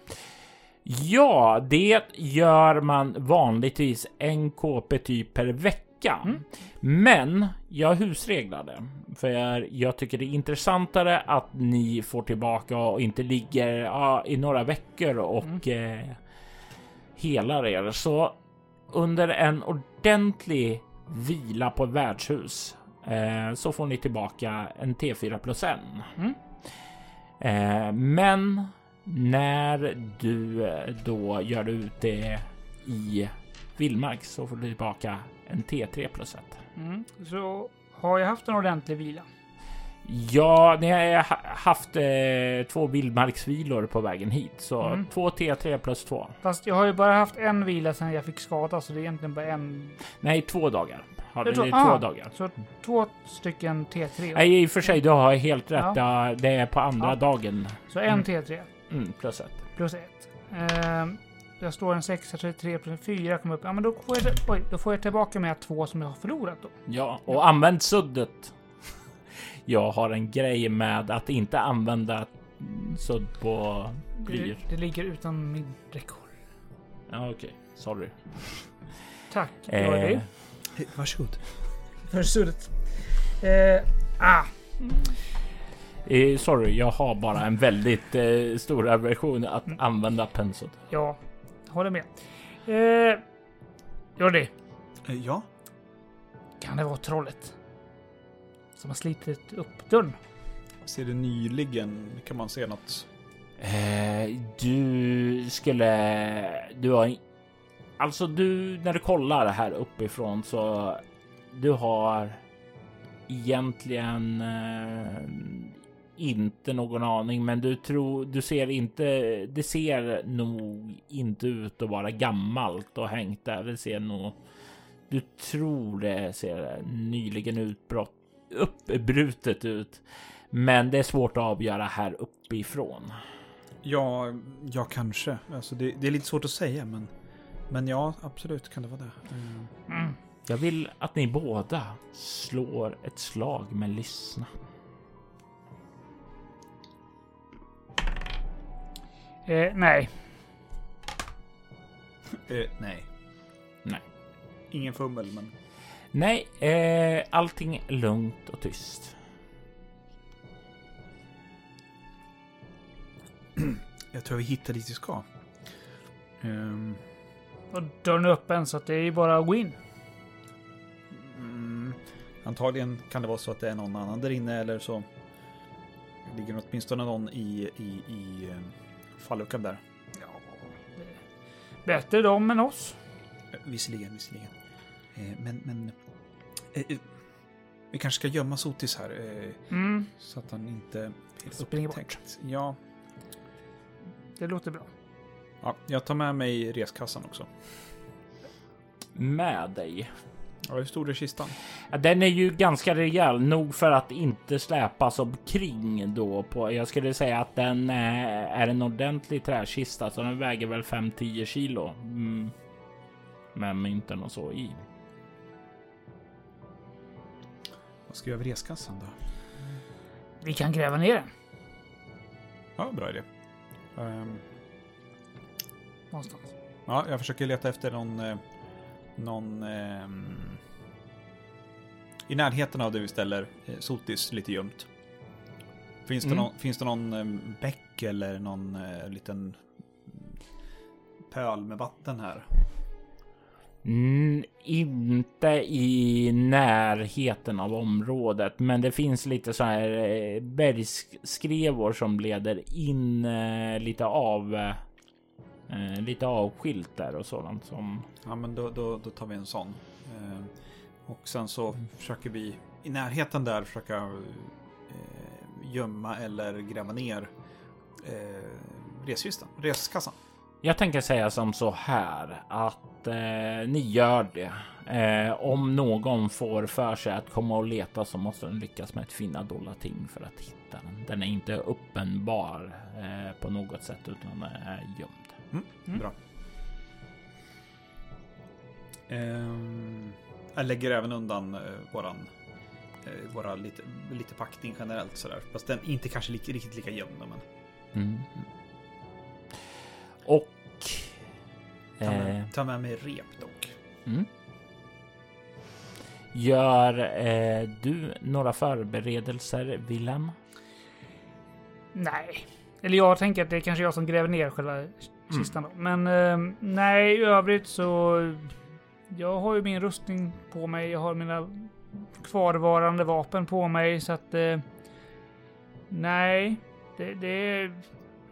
Ja, det gör man vanligtvis en KP typ per vecka veckan. Mm. Men jag husreglade för jag tycker det är intressantare att ni får tillbaka och inte ligger ja, i några veckor och mm. eh, helar er. Så under en ordentlig vila på värdshus eh, så får ni tillbaka en T4 plus en. Mm. Eh, men när du eh, då gör ut det i vildmark så får du tillbaka en T3 plus 1. Mm. Så har jag haft en ordentlig vila? Ja, ni har haft eh, två vildmarksvilor på vägen hit, så mm. två T3 plus två. Fast jag har ju bara haft en vila sedan jag fick skada, så det är egentligen bara en. Nej, två dagar. Har du, två ah, dagar. Så två stycken T3? Nej, i och för sig, du har helt rätt. Ja. Det är på andra ja. dagen. Så en mm. T3? Mm, plus ett. Plus ett. Um, jag står en 6, 33 plus 4 kommer upp. Ja, men då får, jag, oj, då får jag tillbaka med två som jag har förlorat då. Ja, och använd suddet. Jag har en grej med att inte använda sudd på blyr. Det, det ligger utan min räckhåll. Ja, okej. Okay. Sorry. Tack. Eh, det. Varsågod. För suddet. Eh, ah. Eh, sorry, jag har bara en väldigt eh, stor aversion att mm. använda pensel. Ja, håller med. Eh, Jordi. Eh, ja? Kan det vara trollet? Som har slitit upp dörren? Ser det nyligen? Kan man se något? Eh, du skulle... Du har... Alltså du, när du kollar här uppifrån så du har egentligen eh, inte någon aning, men du tror du ser inte. Det ser nog inte ut att vara gammalt och hängt där. Det ser nog. Du tror det ser nyligen utbrott uppbrutet ut. Men det är svårt att avgöra här uppifrån. Ja, ja kanske. Alltså det, det är lite svårt att säga, men, men ja, absolut kan det vara det. Mm. Mm. Jag vill att ni båda slår ett slag med lyssna. Eh, nej. Eh, nej. Nej. Ingen fummel, men... Nej, eh, allting är lugnt och tyst. Jag tror vi hittar dit vi ska. Ehm, Och dörren är öppen så att det är bara att gå in. mm, antagligen kan det vara så att det är någon annan där inne eller så ligger åtminstone någon i, i, i eh, falluckan där. Ja, Bättre dem än oss. Visserligen, visserligen. Eh, men, men... Eh, eh, vi kanske ska gömma Sotis här. Mm, så att han inte... Springer bort. Ja, det låter bra. ja, jag tar med mig reskassan också. Med dig. Ja, hur stor är kistan? Ja, Den är ju ganska rejäl, nog för att inte släpas omkring då på. Jag skulle säga att den eh, är en ordentlig träkista, så den väger väl 5-10 kilo. Mm. Med mynten och så i. Vad ska jag göra med reskassan då? Vi kan gräva ner den. Ja, bra idé. Ehm, Någonstans. ja, jag försöker leta efter någon... Eh, någon... ehm, I närheten av där vi ställer eh, Sotis lite gömt. Finns det Mm. någon, finns det någon eh, bäck eller någon eh, liten pöl med vatten här? Mm, inte i närheten av området, men det finns lite så här eh, bergsskrevor som leder in eh, lite av eh, lite avskilt där och sådant som Ja, men då, då, då tar vi en sån. Eh, och sen så försöker vi i närheten där försöka eh, gömma eller gräva ner eh, reskistan, reskassan. Jag tänker säga som så här att eh, ni gör det. Eh, om någon får för sig att komma och leta så måste den lyckas med ett finna dolda ting för att hitta den. Den är inte uppenbar eh, på något sätt utan är gömd. Mm. Bra. Ehm, jag lägger även undan eh, våran eh, våra lite, lite packning generellt sådär. Fast den är inte kanske li, riktigt lika gömd. Men Mm. Och... ta, Eh, med, ta med mig rep dock. mm. Gör eh, du några förberedelser, Wilhelm? Nej. Eller jag tänker att det är kanske jag som gräver ner själva kistan då. Men eh, nej, i övrigt så... Jag har ju min rustning på mig. Jag har mina kvarvarande vapen på mig så att... Eh, nej. Det, det...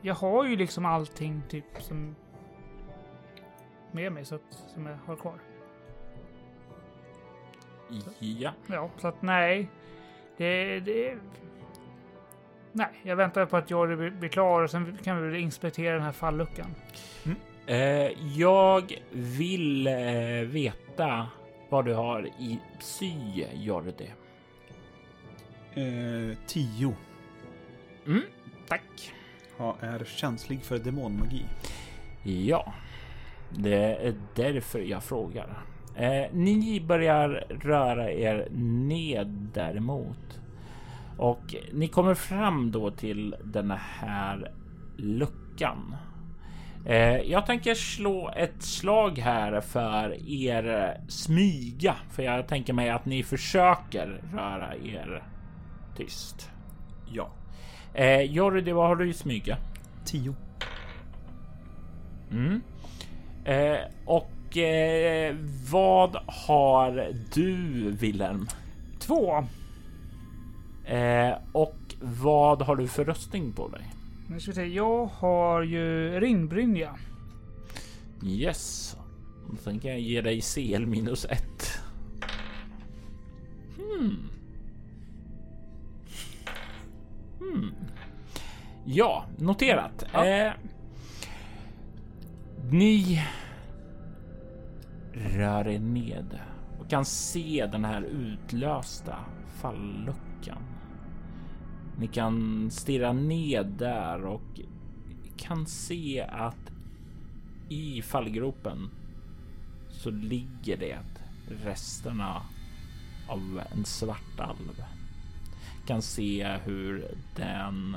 Jag har ju liksom allting typ som... Med mig så att, som jag har kvar. Ja. Ja, så att nej. Det... det nej, jag väntar på att Jordi blir blir klar och sen kan vi inspektera den här falluckan. Eh, jag vill eh, veta vad du har i psy, Jordi. Eh, tio. Mm, tack. Ja, är känslig för demonmagi. Ja, det är därför jag frågar. Eh, ni börjar röra er ned däremot. Och ni kommer fram då till den här luckan. Eh, jag tänker slå ett slag här för er smyga. För jag tänker mig att ni försöker röra er tyst. Ja. Eh, Jordi, vad har du i smyga? Tio. Mm. Eh, och eh, vad har du, Wilhelm? Två. Eh, och vad har du för röstning på dig? Nu ska vi se. Jag har ju ringbrynja. Yes. Sen kan jag ge dig CL minus ett. Hmm. Hmm. Ja, noterat. Ja. Eh, ni rör er ned och kan se den här utlösta falluckan. Ni kan stirra ned där och kan se att i fallgropen så ligger det resterna av en svart alv. Kan se hur den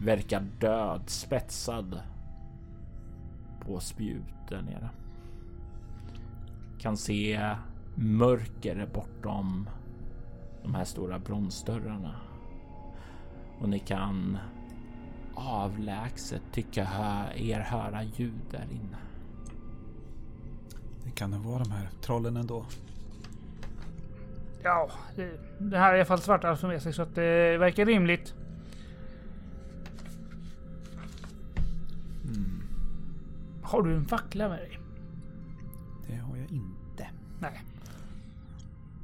verkar död, spetsad på spjut där nere. Kan se mörker bortom de här stora bronsdörrarna. Och ni kan avlägset tycka hö er höra ljud där inne. Det kan nog vara de här trollen ändå. Ja, det, det här är i alla fall svarta som med sig så att det verkar rimligt. Mm. Har du en fackla med dig? Det har jag inte. Nej.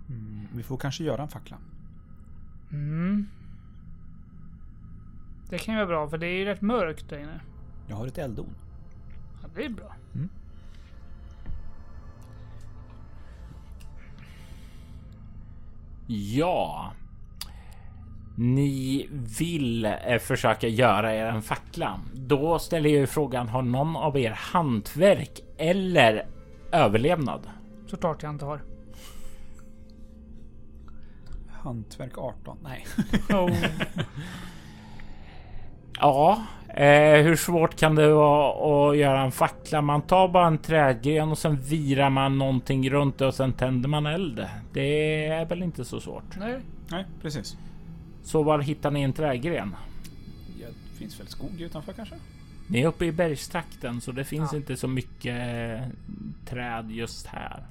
Mm. Vi får kanske göra en fackla. Mm. Det kan ju vara bra för det är ju rätt mörkt där inne. Jag har ett eldon. Ja, det är bra. Ja. Ni vill eh, försöka göra er en fackla. Då ställer jag ju frågan, har någon av er hantverk eller överlevnad? Såklart jag inte har. Hantverk 18. Nej. Oh. Ja, eh, hur svårt kan det vara att göra en fackla? Man tar bara en trädgren och sen virar man någonting runt det och sen tänder man eld. Det är väl inte så svårt. Nej. Nej, precis. Så var hittar ni en trädgren? Ja, det finns väl skog utanför kanske? Ni är uppe i bergstrakten så det finns Ja. inte så mycket träd just här.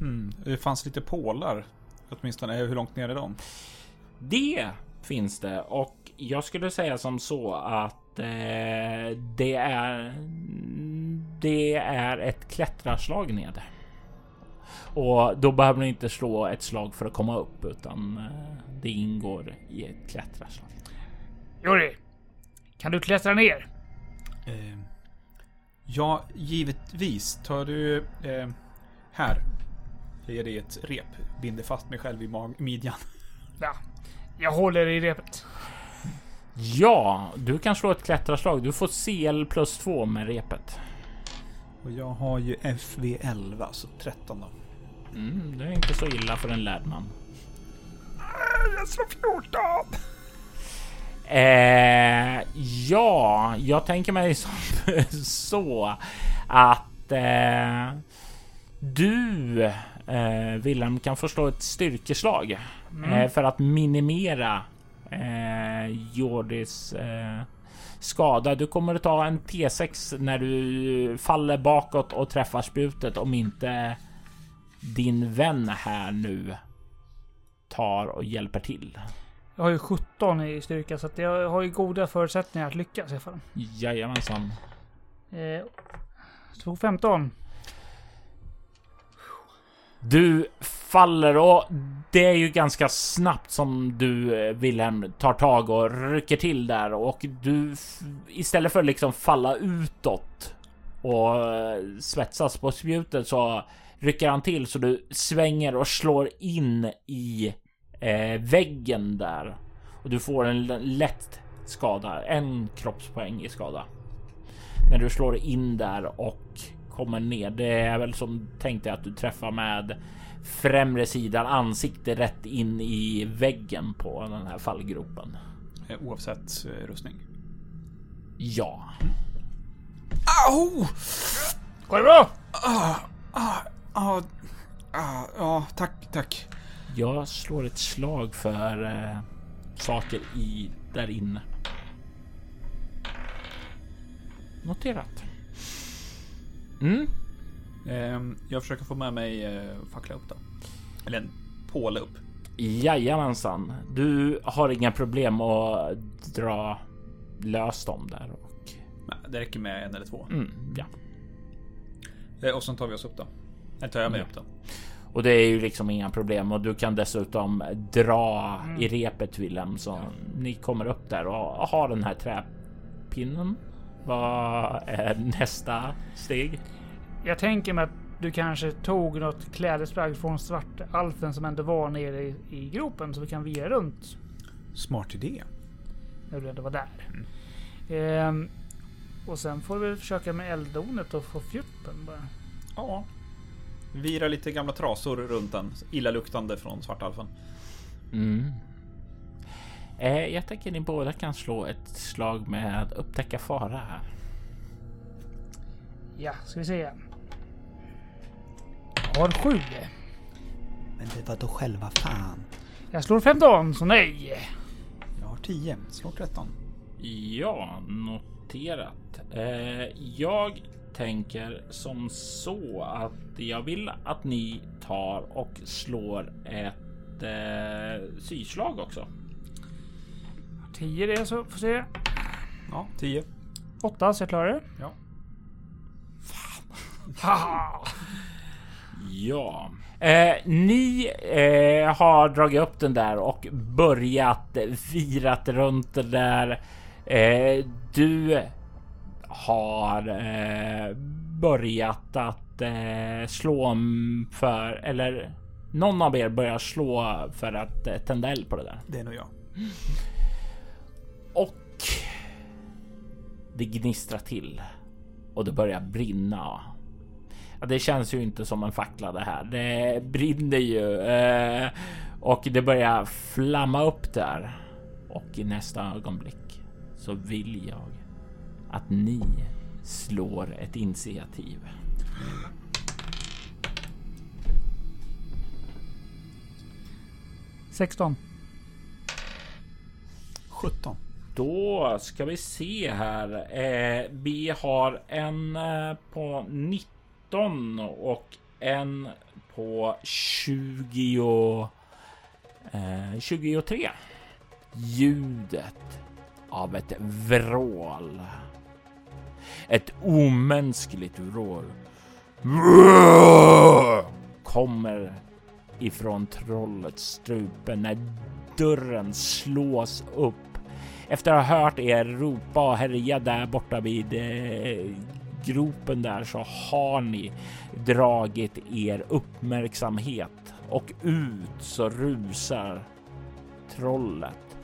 Mm. Det fanns lite pålar. Åtminstone. Hur långt ner är de? Det finns det och jag skulle säga som så att eh, det är. Det är ett klättrarslag nere. Och då behöver ni inte slå ett slag för att komma upp utan eh, det ingår i ett klättrarslag. Jori, kan du klättra ner? Eh, ja, givetvis. Tar du... Eh, här. Jag ger dig ett rep. Binder fast mig själv i mag- midjan. Ja, jag håller i repet. Ja, du kan slå ett klättrarslag. Du får CL plus två med repet. Och jag har ju FV11, så 13 då. Mm, det är inte så illa för en lärd man. Jag slår 14! Eh, ja, jag tänker mig som så att eh, du eh, Wilhelm kan få slå ett styrkeslag eh, för att minimera Jordis eh, skada. Du kommer att ta en T6 när du faller bakåt och träffar spjutet om inte din vän här nu tar och hjälper till. Jag har ju 17 i styrka så jag har ju goda förutsättningar att lyckas i alla fall. Jajamensan. Eh, slog 15. Du faller och det är ju ganska snabbt som du eh, Wilhelm tar tag och rycker till där och du istället för liksom falla utåt och eh, svetsas på spjutet så rycker han till så du svänger och slår in i eh, väggen där och du får en lätt skada, en kroppspoäng i skada. När du slår in där och kommer ner. Det är väl som tänkte att du träffar med främre sidan ansikte rätt in i väggen på den här fallgropen. Eh, Oavsett eh, rustning. Ja, Au! Går det bra? Ah, ah, ah, ah, ja, tack, tack. jag slår ett slag för eh, saker i där inne. Noterat. Mm, Ehm, jag försöker få med mig eh, fackla upp då. Eller en påle upp. jajamensan. Du har inga problem att dra lös dem där och Nej, det räcker med en eller två. mm, ja. Eh, och sen tar vi oss upp då. Eller tar jag mig Ja. upp då. Och det är ju liksom inga problem och du kan dessutom dra i repet Willem så ni kommer upp där och har den här träpinnen. Vad är nästa steg? Jag tänker mig att du kanske tog något klädesplagg från svartalfen som ändå var nere i, i gropen så vi kan via runt Smart idé. när du ändå var där. Ehm, och sen får vi försöka med elddonet och få fjutten bara. Ja. Vira lite gamla trasor runt den. Illaluktande från Svartalfen. Mm. Eh, jag tänker ni båda kan slå ett slag med upptäcka fara här. Ja, ska vi se. Jag har sju. Men det var då själva fan. Jag slår 15, så nej. Jag har 10. Slår 13. Ja, noterat. Eh, jag tänker som så att jag vill att ni tar och slår ett eh, syslag också. 10 det, så får se. Ja, 10. 8, så jag klarar det. Ja. Ja, eh, ni eh, har dragit upp den där och börjat virat runt det där. Eh, du har eh, börjat att eh, slå om för eller någon av er börjar slå för att eh, tända eld på det där. Det är nog jag. Och det gnistrar till och det börjar brinna. Ja, det känns ju inte som en fackla det här. Det brinner ju eh, och det börjar flamma upp där. Och i nästa ögonblick så vill jag att ni slår ett initiativ. Sexton. 17. Då ska vi se här. Eh, vi har en eh, på 19 och en på 20. och, Eh, 23. Ljudet av ett vrål. Ett omänskligt vrål. Kommer ifrån trollets strupe när dörren slås upp efter att ha hört er ropa och härja där borta vid eh, gropen där så har ni dragit er uppmärksamhet och ut så rusar trollet.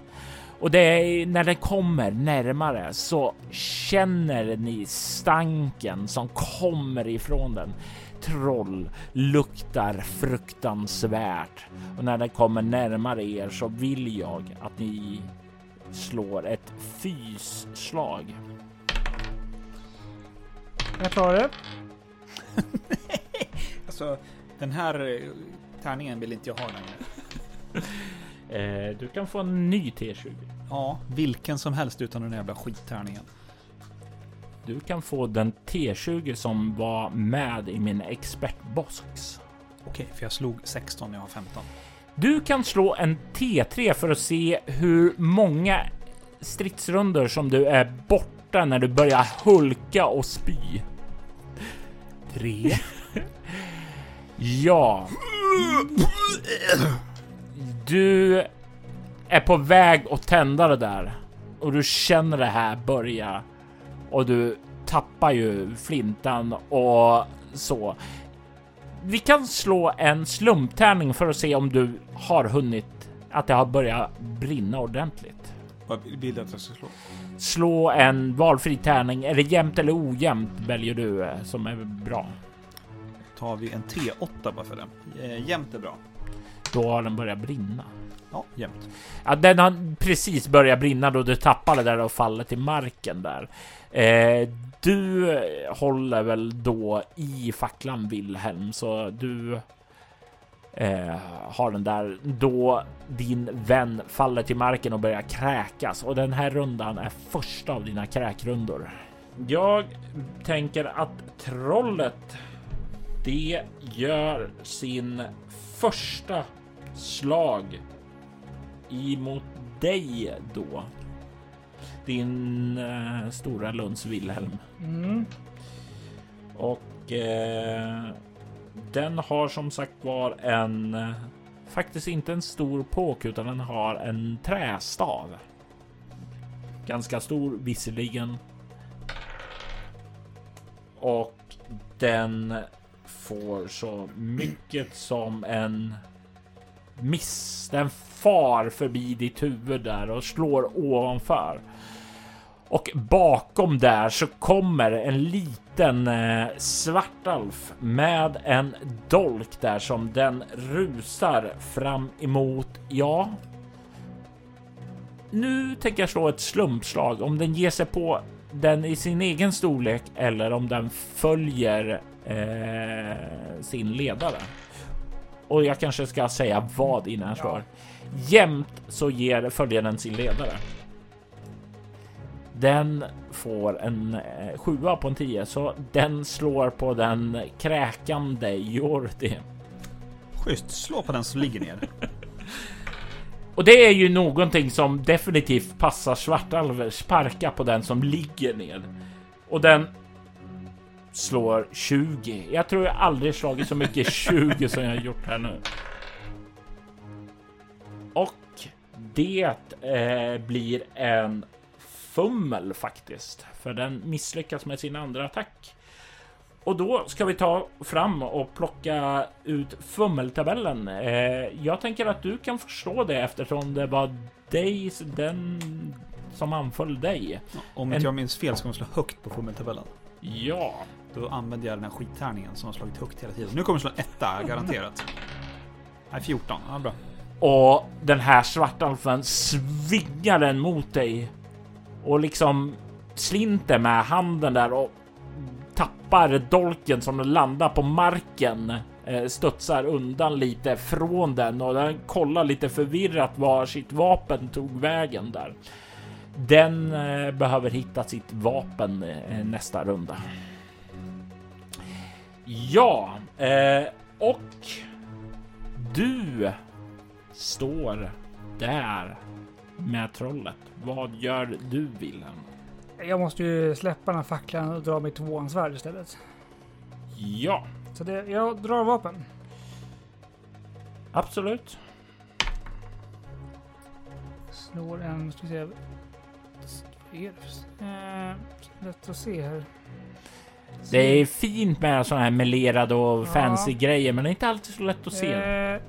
Och det är när det kommer närmare så känner ni stanken som kommer ifrån den. Troll luktar fruktansvärt och när det kommer närmare er så vill jag att ni slår ett fysslag. Jag klarar det. Alltså, den här eh, tärningen vill inte jag ha längre. Eh, du kan få en ny T20. Ja, vilken som helst utan den jävla skittärningen. Du kan få den T20 som var med i min expertbox. Okej, för jag slog 16, jag har 15. Du kan slå en T3 för att se hur många stridsrundor som du är borta när du börjar hulka och spy. Tre. Ja. Du är på väg att tända det där och du känner det här börja och du tappar ju flintan och så. Vi kan slå en slumptärning för att se om du har hunnit att det har börjat brinna ordentligt. Vad vill du att jag ska slå? Slå en valfri tärning. Är det jämnt eller ojämnt väljer du eh, som är bra. Tar vi en T8 bara för det. Eh, jämnt är bra. Då har den börjat brinna. Ja, jämnt. Ja, den har precis börjat brinna då du tappade där och faller till marken där. Eh, du håller väl då i facklan Wilhelm, så du eh, har den där då din vän faller till marken och börjar kräkas och den här rundan är första av dina kräkrundor. Jag tänker att trollet det gör sin första slag emot dig då. Din eh, stora Lunds Wilhelm. Mm. Och eh, den har som sagt var en eh, faktiskt inte en stor påk utan den har en trästav. Ganska stor visserligen. Och den får så mycket som en miss. Den far förbi ditt huvud där och slår ovanför. Och bakom där så kommer en liten eh, svartalf med en dolk där som den rusar fram emot. Ja. Nu tänker jag slå ett slumpslag om den ger sig på den i sin egen storlek eller om den följer eh, sin ledare. Och jag kanske ska säga vad innan jag slår. Jämt så ger följer den sin ledare. Den får en eh, sjua på en tio, så den slår på den kräkande Jordi. Schysst. Slå på den som ligger ner. Och det är ju någonting som definitivt passar svartalver. Sparka på den som ligger ner. Och den slår 20. Jag tror jag aldrig slagit så mycket 20 som jag gjort här nu. Och det eh, blir en fummel faktiskt, för den misslyckas med sin andra attack. Och då ska vi ta fram och plocka ut fummeltabellen. Eh, jag tänker att du kan förstå det eftersom det var dig, den som anföll dig. Om inte En- jag minns fel ska man slå högt på fummeltabellen. Ja, Då använder jag den här skittärningen som har slagit högt hela tiden. Nu kommer jag slå en etta, garanterat. Nej, 14. Ja, bra. och den här svartalfen svingar den mot dig och liksom slinter med handen där och tappar dolken som landar på marken. Eh, studsar undan lite från den och den kollar lite förvirrat var sitt vapen tog vägen där. Den eh, behöver hitta sitt vapen eh, nästa runda. Ja, och du står där med trollet. Vad gör du Wilhelm? Jag måste ju släppa den här facklan och dra mitt tvåansvärd istället. Ja, Så det, jag drar vapen. absolut. Slår en... Ska vi se. Vad är Eh, lätt att se här. Det är fint med sådana här melerade och Ja. fancy grejer, men det är inte alltid så lätt att se. Eh,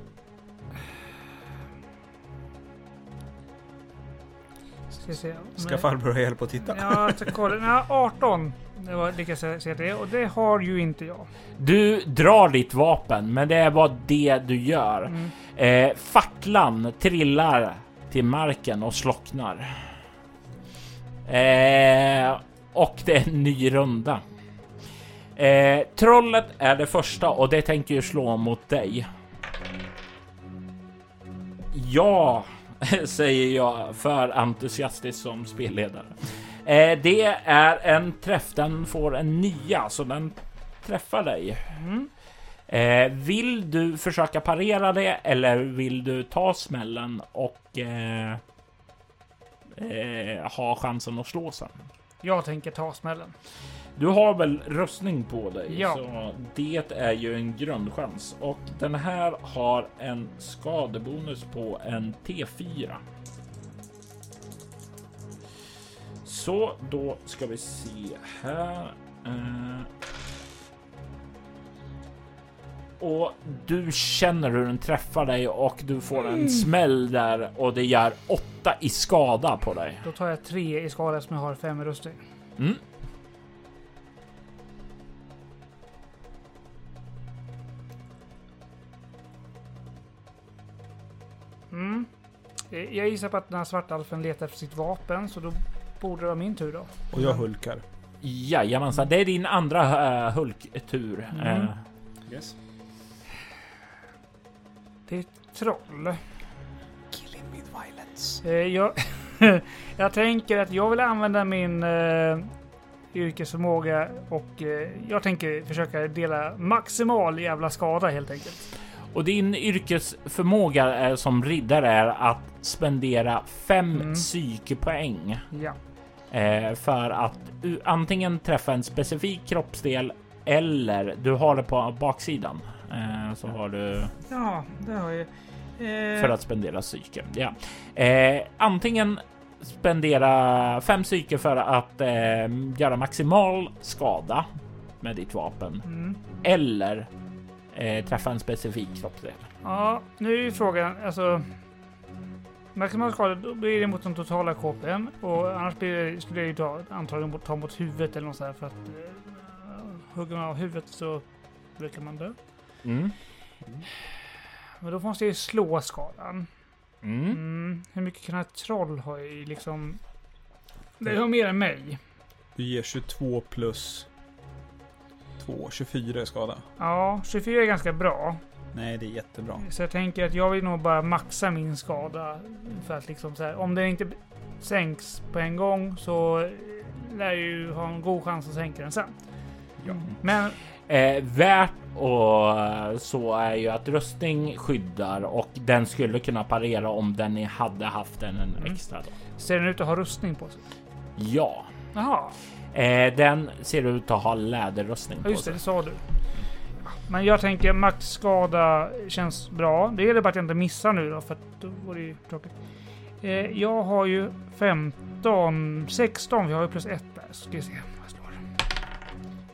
ska se. Ska farbror ha hjälp att titta? Ja, jag ska kolla. Nej, 18. Det var lyckas jag se det. Och det har ju inte jag. Du drar ditt vapen, men det är bara det du gör. Mm. Eh, facklan trillar till marken och slocknar. Eh, och det är en ny runda. Eh, trollet är det första och det tänker ju slå mot dig. Ja, säger jag för entusiastiskt som spelledare. Eh, det är en träff. Den får en nia, så den träffar dig. Mm. Eh, vill du försöka parera det eller vill du ta smällen och eh, eh, ha chansen att slå sen? Jag tänker ta smällen. Du har väl rustning på dig? Ja. Så det är ju en grundchans och den här har en skadebonus på en T4. Så då ska vi se här. Eh, och du känner hur den träffar dig och du får en smäll där och det gör åtta i skada på dig. Då tar jag tre i skada som jag har fem i rustning. Mm. Mm. Jag gissar på att den här svartalfen letar efter sitt vapen, så då borde det vara min tur då. Och jag hulkar. Jajamensan, det är din andra uh, Hulk-tur. Mm. Eh, Yes. Det är ett troll. Kill him with violence. Eh, jag, jag tänker att jag vill använda min eh, yrkesförmåga och eh, jag tänker försöka dela maximal jävla skada helt enkelt. Och din yrkesförmåga är, som riddare är att spendera fem Mm. psykepoäng Ja. eh, för att antingen träffa en specifik kroppsdel eller du har det på baksidan. Eh, så har du Ja, det har jag. Eh, för att spendera psyke. Ja. Eh, antingen spendera fem psyke för att eh, göra maximal skada med ditt vapen Mm. eller eh, träffa en specifik kroppsdel. Ja, nu är ju frågan, alltså... Maximal skada, då blir det mot den totala KPn och annars blir det, skulle det ju ta, antagligen ta mot huvudet eller något sånt för att uh, hugger man av huvudet så brukar man dö. Mm. Men då måste jag ju slå skadan. Mm. Mm. Hur mycket kan ett troll ha i liksom... Det har mer än mig. Du ger 22 plus 2, 24 i skada. Ja, 24 är ganska bra. Nej, det är jättebra. Så jag tänker att jag vill nog bara maxa min skada. För att liksom så här, om den inte sänks på en gång så lär jag ju ha en god chans att sänka den sen. Ja. Men Eh, värt och så är ju att rustning skyddar och den skulle kunna parera om den hade haft en, en Mm. extra. Då. ser den ut att ha rustning på sig? Ja, Jaha, eh, den ser ut att ha läderrustning på just det, sig. det sa du. Men jag tänker maxskada känns bra. Det gäller bara att jag inte missar nu då, för att då vore det ju tråkigt. Eh, jag har ju 15, 16, vi har ju plus 1 där. Så ska vi se vad jag slår.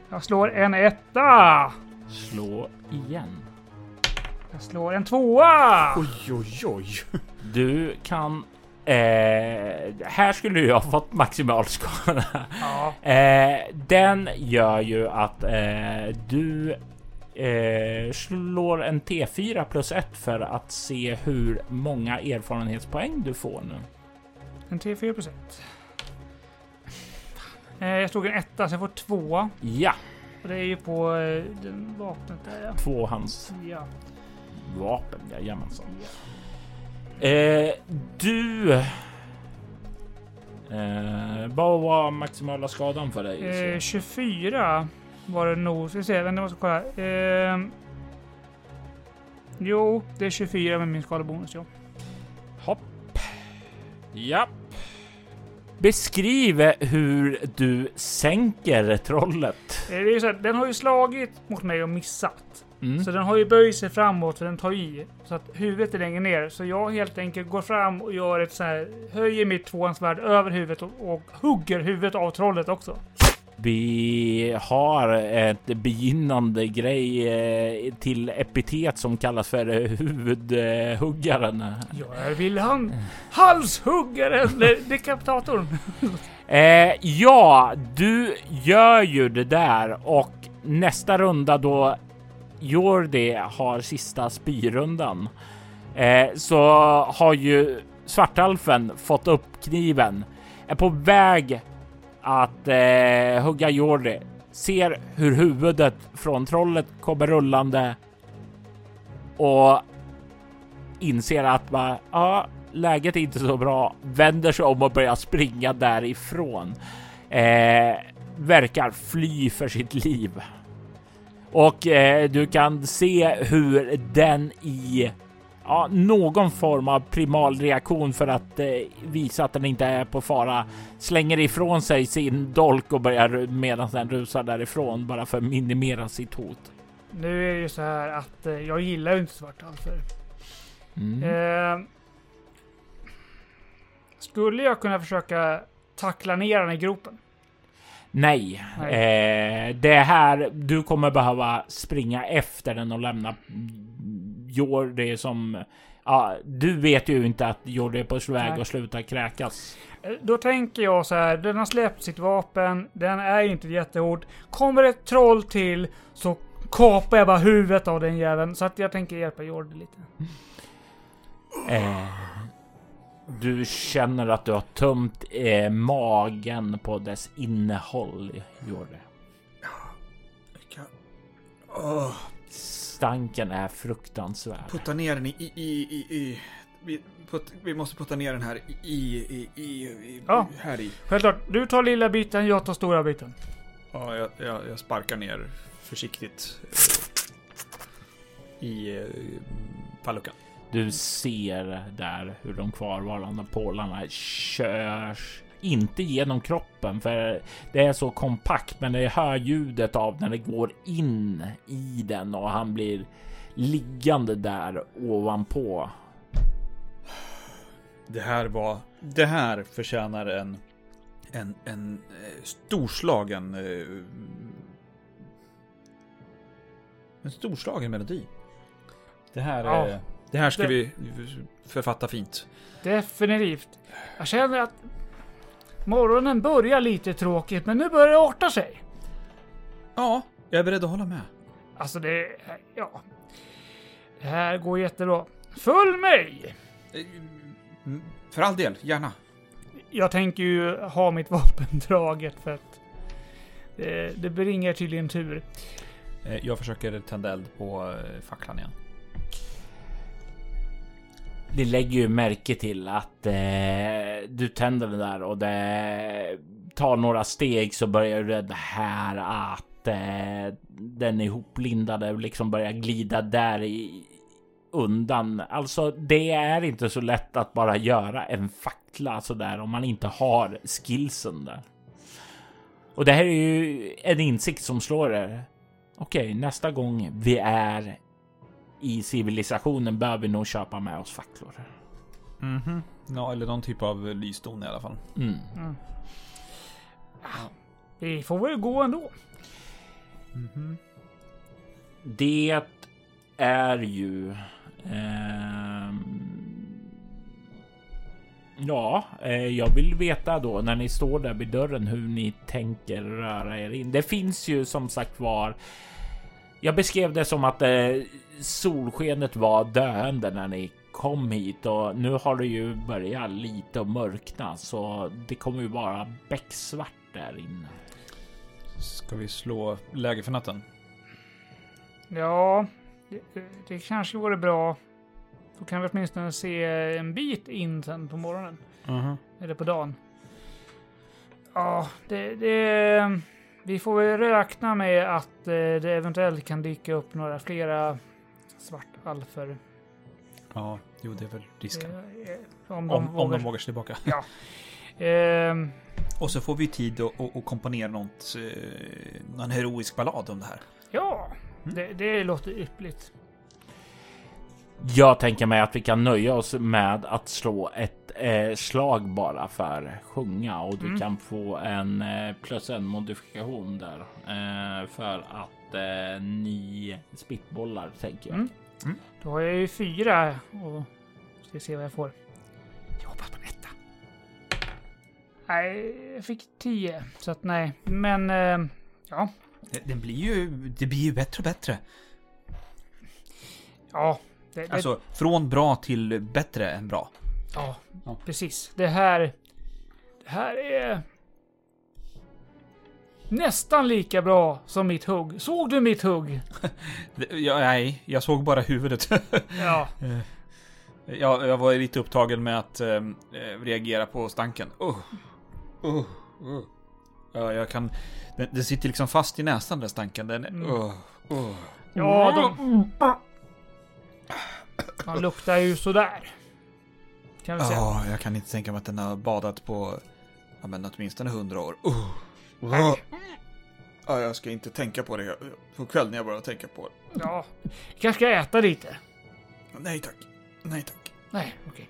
Jag slår en etta! Slå igen. Jag slår en tvåa! Oj, oj, oj. Du kan. Eh, här skulle jag ha fått maximal skada. Ja, Eh, den gör ju att eh, du eh, slår en T4 plus 1 för att se hur många erfarenhetspoäng du får nu. en T4 plus 1. Eh, jag slog en etta, så jag får två. Ja, Och det är ju på eh, den vapnet där ja. tvåhands ja. vapen. Jajamensan. Eh, du. Eh, vad var maximala skadan för dig? Eh, 24 var det nog. Ska vi se, vänta jag måste kolla. Eh, jo, det är 24 med min skadebonus ja. Hopp. Ja. Beskriv hur du sänker trollet. Eh, Det är så här, den har ju slagit mot mig och missat. Mm. Så den har ju böjt sig framåt för den tar i. Så att huvudet är längre ner. Så jag helt enkelt går fram och gör ett så här, höjer mitt tvåhandsvärd över huvudet och, och hugger huvudet av trollet också. Vi har ett begynnande grej eh, till epitet som kallas för huvudhuggaren. Jag är Wilhelm Halshuggaren, eller dekapitatorn. Eh, ja, du gör ju det där och nästa runda då Jordi har sista spyrundan. Eh, så har ju Svartalfen fått upp kniven, är på väg att eh, hugga Jordi, ser hur huvudet från trollet kommer rullande. Och inser att va, ja, läget är inte så bra, vänder sig om och börjar springa därifrån. Eh, verkar fly för sitt liv. Och eh, du kan se hur den i ja, någon form av primal reaktion för att eh, visa att den inte är på fara slänger ifrån sig sin dolk och börjar medan den rusar därifrån bara för att minimera sitt hot. Nu är det ju så här att eh, jag gillar ju inte svartalfer. Mm. Eh, skulle jag kunna försöka tackla ner den i gropen? Nej, Nej. Eh, det här. Du kommer behöva springa efter den och lämna Jordi som. Ja, du vet ju inte att Jordi är på väg Nej. att sluta kräkas. Eh, Då tänker jag så här, den har släppt sitt vapen, den är inte jättehård. Kommer ett troll till så kapar jag bara huvudet av den jäveln. Så att jag tänker hjälpa Jordi lite. Eh, du känner att du har tömt eh, magen på dess innehåll, Jordi. Åh, Stanken är fruktansvärd. putta ner den i... i, i, i, i. Vi, put, vi måste putta ner den här i... i, i, i, i Ja. Här i. Självklart, du tar lilla biten, jag tar stora biten. Ja, jag, jag, jag sparkar ner försiktigt. eh, I eh, falluckan. Du ser där hur de kvarvarande pålarna körs inte genom kroppen för det är så kompakt, men det hör ljudet av när det går in i den och han blir liggande där ovanpå. Det här var... Det här förtjänar en... En, en eh, storslagen... Eh, En storslagen melodi. Det här, Ja. Det här ska Det- vi författa fint. Definitivt. Jag känner att morgonen börjar lite tråkigt, men nu börjar det arta sig. Ja, jag är beredd att hålla med. Alltså det... Ja. Det här går jättebra. Följ mig! Eh, För all del, gärna. Jag tänker ju ha mitt vapen draget för att det, det bringar tydligen tur. Eh, Jag försöker tända eld på eh, facklan igen. Ni lägger ju märke till att eh, du tänder den där och det tar några steg så börjar det här att eh, den ihoplindade liksom börjar glida där i undan. Alltså, det är inte så lätt att bara göra en fackla så där om man inte har skillsen där. Och det här är ju en insikt som slår er. Okej, nästa gång vi är i civilisationen bör vi nog köpa med oss facklor. Mhm. Ja, eller någon typ av lysdon i alla fall. Mm. Vi får väl gå ändå. Mhm. Det är ju... ehm, ja, eh, jag vill veta då när ni står där vid dörren hur ni tänker röra er in. Det finns ju som sagt var. Jag beskrev det som att eh, solskenet var döende när ni kom hit och nu har det ju börjat lite att mörkna så det kommer ju vara becksvart där inne. Ska vi slå läge för natten? Ja, det, det kanske vore bra. Då kan vi åtminstone se en bit in sen på morgonen. Mhm. Eller på dagen. Ja, det, det... Vi får väl räkna med att eh, det eventuellt kan dyka upp några flera svartalfer. Ja, jo det är väl risken. Eh, eh, Om Om, de om vågar. de vågar sig tillbaka. Ehm, Och så får vi tid att, att, att komponera något, någon heroisk ballad om det här. ja, det, det låter yppligt. Jag tänker mig att vi kan nöja oss med att slå ett eh, slag bara för sjunga och du Mm. kan få en eh, plus en modifikation där eh, för att eh, ni spitbollar tänker jag. Mm. Då har jag ju fyra och ska se vad jag får. Jag hoppas på en etta. Nej, jag fick tio. Så att nej, men eh, ja, Det, den blir ju, det blir ju bättre och bättre. ja. Det, det, Alltså från bra till bättre än bra. Ja, Ja. precis. Det här, det här är nästan lika bra som mitt hugg. Såg du mitt hugg? Ja, nej, jag såg bara huvudet. Ja, jag, jag var lite upptagen med att eh, eh, reagera på stanken. Uh, uh, uh. Ja, jag kan... Den, den sitter liksom fast i näsan, den stanken. Den, Mm. uh, uh. ja de, de luktar ju sådär. Kan vi säga. Ja, jag kan inte tänka mig att den har badat på ja, men åtminstone hundra år. Uh. Ja, jag ska inte tänka på det på kvällen när jag börjar tänka på det. Ja, kanske ska äta lite. Nej tack. Nej tack. Nej, okej.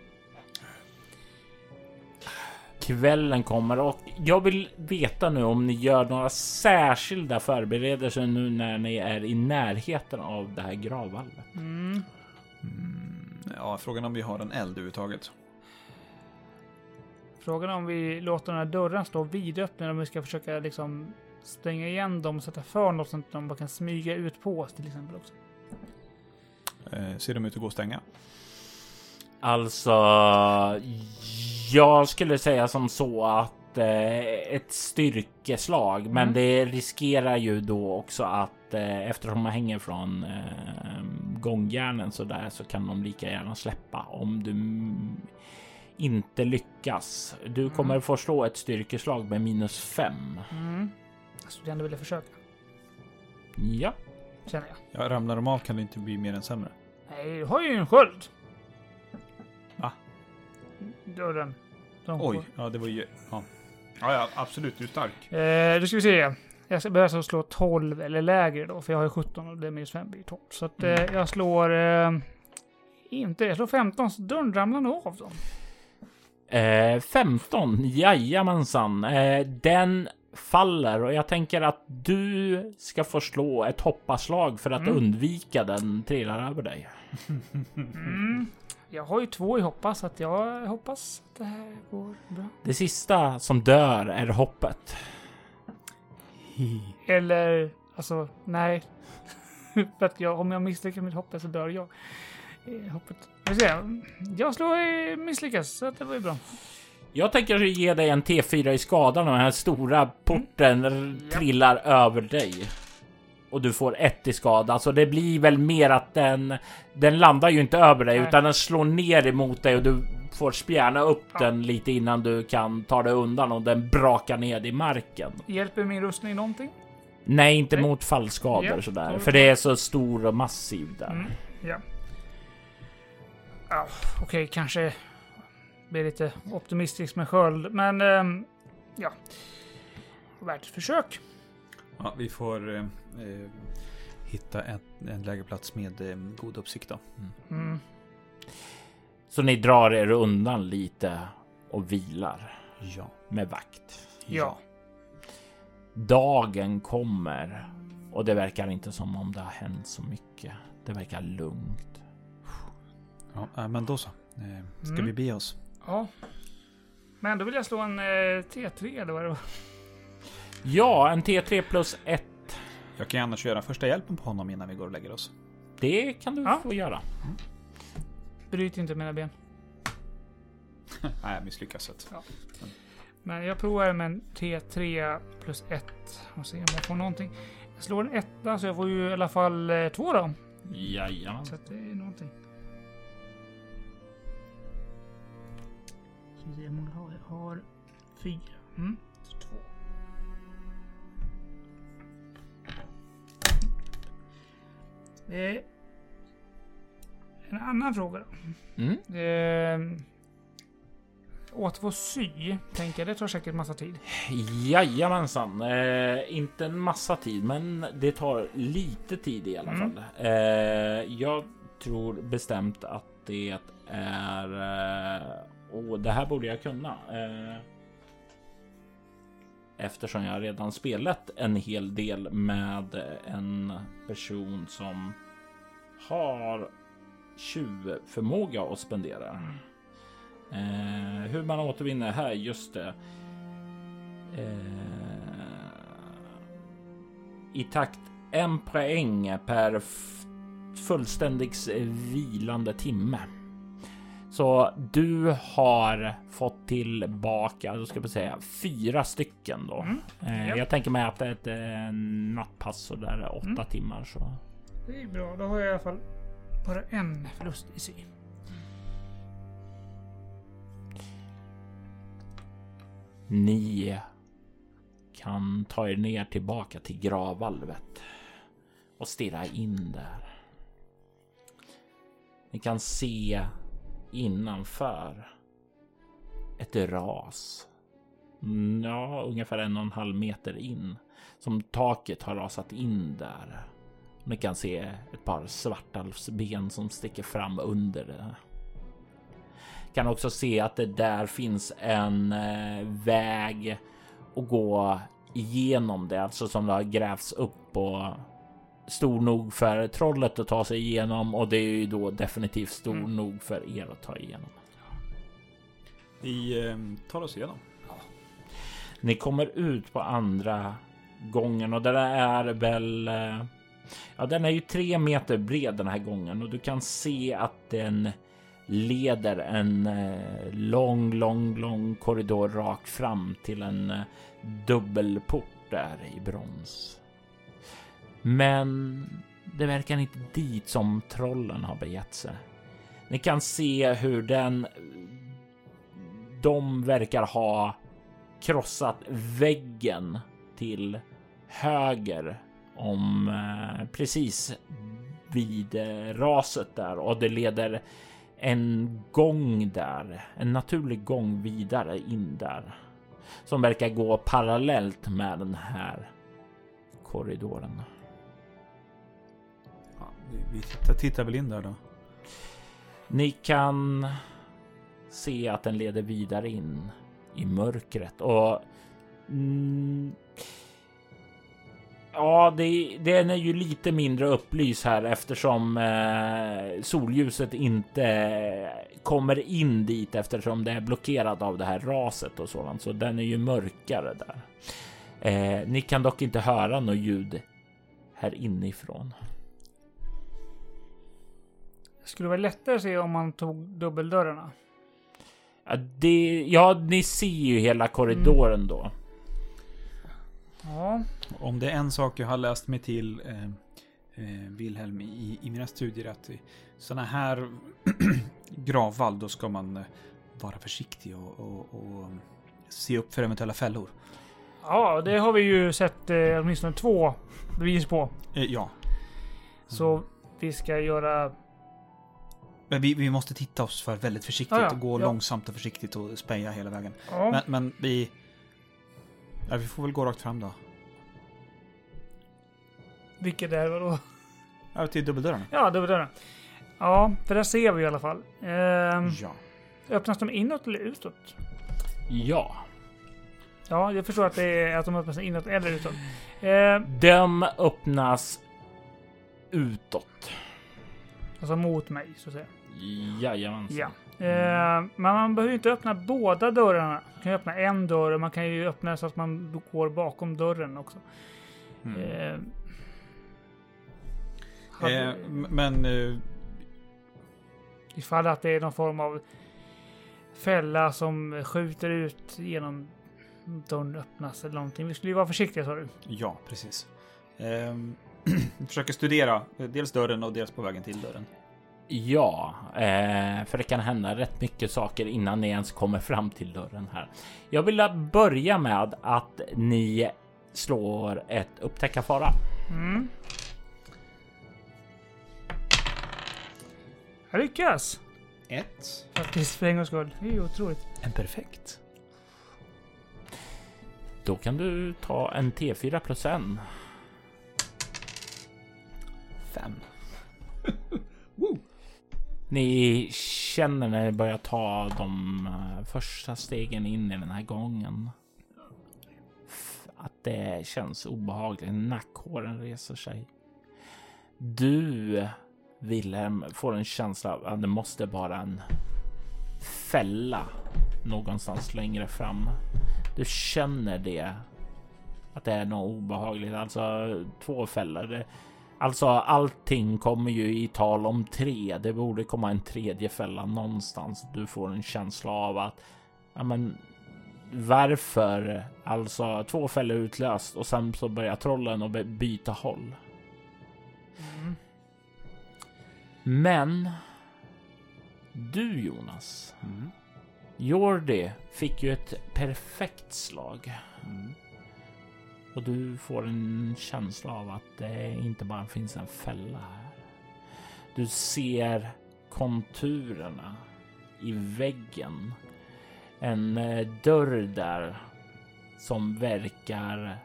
Kvällen kommer och jag vill veta nu om ni gör några särskilda förberedelser nu när ni är i närheten av det här gravvalvet. Mm. Ja, frågan om vi har en eld överhuvudtaget. Frågan är om vi låter den här dörren stå vidöppen eller om vi ska försöka liksom stänga igen dem och sätta för något sånt att de bara kan smyga ut på oss till exempel också. Eh, ser de ut att gå att stänga? Alltså, jag skulle säga som så att eh, ett styrkeslag, men Mm. det riskerar ju då också att eh, eftersom man hänger från eh, gångjärnen så där så kan de lika gärna släppa om du inte lyckas. Du kommer få slå ett styrkeslag med minus fem. Mm. Jag skulle ändå vilja försöka, Ja, känner jag. Ja, ramlar de av kan det inte bli mer än sämre. Nej, du har ju en sköld. Va? Dörren. De Oj, ja det var ju... Ja, ja, ja absolut. Du är stark. Eh, då ska vi se. Jag börja alltså slå 12 eller lägre då, för jag har ju 17 och det är minus 5 blir 12. Så att eh, jag slår... Eh, inte, jag slår 15 så dörren ramlar nog av dem. Eh, 15, jajamensan. Eh, den faller och jag tänker att du ska få slå ett hoppaslag för att Mm. undvika den trillar över dig. Mm. Jag har ju två i hoppas, så att jag hoppas att det här går bra. Det sista som dör är hoppet. Eller, alltså, nej. För att jag, om jag misslyckas med hoppet så dör jag. Eh, Hoppet. Vi se. Jag slår eh, misslyckas, så det var ju bra. Jag tänker ge dig en T4 i skadan och den här stora porten r- trillar över dig. Och du får ett i skada, så det blir väl mer att den... Den landar ju inte över dig Nej. utan den slår ner emot dig och du får spjärna upp Ja. den lite innan du kan ta dig undan och den brakar ned i marken. Hjälper min rustning någonting? Nej, inte Nej. mot fallskador Ja. sådär, för det är så stor och massiv där. Mm, ja. Ja, okej, kanske blir lite optimistisk med sköld, men ehm, ja. Värt ett försök. Ja, vi får eh, eh, hitta en, en lägerplats med eh, god uppsikt då. Mm. Så ni drar er undan lite och vilar Ja. med vakt. Ja. Dagen kommer och det verkar inte som om det har hänt så mycket. Det verkar lugnt. Ja, äh, men då så. Eh, ska Mm. vi bege oss? Ja. Men då vill jag slå en eh, T3 eller vad det var. Ja, en T3 plus 1. Jag kan annars göra första hjälpen på honom innan vi går och lägger oss. Det kan du Ja. få göra. Bryt inte mina ben. Nej, jag misslyckas. att- Men jag provar med en T3 plus 1 och ser om jag får någonting. Jag slår en etta så jag får ju i alla fall eh, två då. Jajamän. Så att det är någonting. Ska vi se hur många har jag? har fyra. Mm. Så två. Eh, en annan fråga då. Mm. Eh, återfå sy, tänker jag. Det tar säkert massa tid. Jajamensan. Eh, inte en massa tid, men det tar lite tid i alla Mm. fall. Eh, jag tror bestämt att det är... Eh, och det här borde jag kunna. Eh, eftersom jag redan spelat en hel del med en person som har tjuvförmåga att spendera. Eh, hur man återvinner här, just det. Eh, I takt en poäng per fullständig vilande timme. Så du har fått tillbaka, då ska vi säga fyra stycken då. Mm. Eh, Japp. Jag tänker mig att det är ett eh, nattpass så där åtta Mm. timmar så. Det är bra. Då har jag i alla fall bara en förlust i sy. Ni kan ta er ner tillbaka till gravvalvet och stirra in där. Ni kan se innanför ett ras. Ja, ungefär en och en halv meter in. Som taket har rasat in där. Ni kan se ett par svartalvsben som sticker fram under det. Kan också se att det där finns en eh, väg att gå igenom det, alltså som det har grävts upp och stor nog för trollet att ta sig igenom och det är ju då definitivt stor Mm. nog för er att ta igenom. Vi eh, tar oss igenom. Ni kommer ut på andra gången och den är väl. eh, Ja, den är ju tre meter bred den här gången och du kan se att den leder en eh, lång, lång, lång korridor rakt fram till en eh, dubbelport där i brons. Men det verkar inte dit som trollen har begett sig. Ni kan se hur den. De verkar ha krossat väggen till höger om eh, precis vid eh, raset där och det leder en gång där, en naturlig gång vidare in där som verkar gå parallellt med den här korridoren. Vi vi tittar, tittar väl in där då. Ni kan se att den leder vidare in i mörkret och mm, Ja, det, den är ju lite mindre upplyst här eftersom eh, solljuset inte kommer in dit eftersom det är blockerat av det här raset och sådant. Så den är ju mörkare där. Eh, ni kan dock inte höra något ljud här inifrån. Skulle det vara lättare att se om man tog dubbeldörrarna? Ja, det, ja, ni ser ju hela korridoren då. Ja. Om det är en sak jag har läst mig till, eh, eh, Wilhelm, i, i mina studier, att i sådana här gravvalv, då ska man eh, vara försiktig och, och, och se upp för eventuella fällor. Ja, det har vi ju sett eh, åtminstone två bevis på. Eh, ja, Så vi ska göra... men vi, vi måste titta oss för väldigt försiktigt Ja, och gå ja. långsamt och försiktigt och speja hela vägen. Ja. Men, men vi... Ja, vi får väl gå rakt fram då. Vilket är vadå? Ja, till dubbeldörrarna. Ja, dubbeldörren. Ja, för där ser vi i alla fall. Ehm, Ja. öppnas de inåt eller utåt? Ja, Ja, jag förstår att, det är, att de öppnas inåt eller utåt. Ehm, de öppnas utåt. Alltså mot mig, så att säga. Jajamensan. Ja. Ehm, men man behöver ju inte öppna båda dörrarna. Man kan ju öppna en dörr och man kan ju öppna så att man går bakom dörren också. Mm. Ehm, hade- Eh, men... Eh, Ifall att det är någon form av fälla som skjuter ut genom dörren öppnas eller någonting. Vi skulle ju vara försiktiga sa du. ja, precis. Eh, vi försöker studera eh, dels dörren och dels på vägen till dörren. Ja, eh, för det kan hända rätt mycket saker innan ni ens kommer fram till dörren här. Jag vill börja med att ni slår ett upptäcka fara. Mm. Jag lyckas! Ett. Faktiskt för en gångs skull. Det är ju otroligt. En perfekt. Då kan du ta en T4 plus en. Fem. Ni känner när ni börjar ta de eh, första stegen in i den här gången. Att det känns obehagligt. Nackhåren reser sig. Du, Wilhelm, får en känsla av att det måste vara en fälla någonstans längre fram. Du känner det. Att det är något obehagligt. Alltså två fällor. Alltså allting kommer ju i tal om tre. Det borde komma en tredje fälla någonstans. Du får en känsla av att ja, men varför? Alltså två fällor utlöst och sen så börjar trollen by- byta håll. Mm. Men du Jonas, Mm. Jordi fick ju ett perfekt slag. Mm. Och du får en känsla av att det inte bara finns en fälla här. Du ser konturerna i väggen. En eh, dörr där som verkar,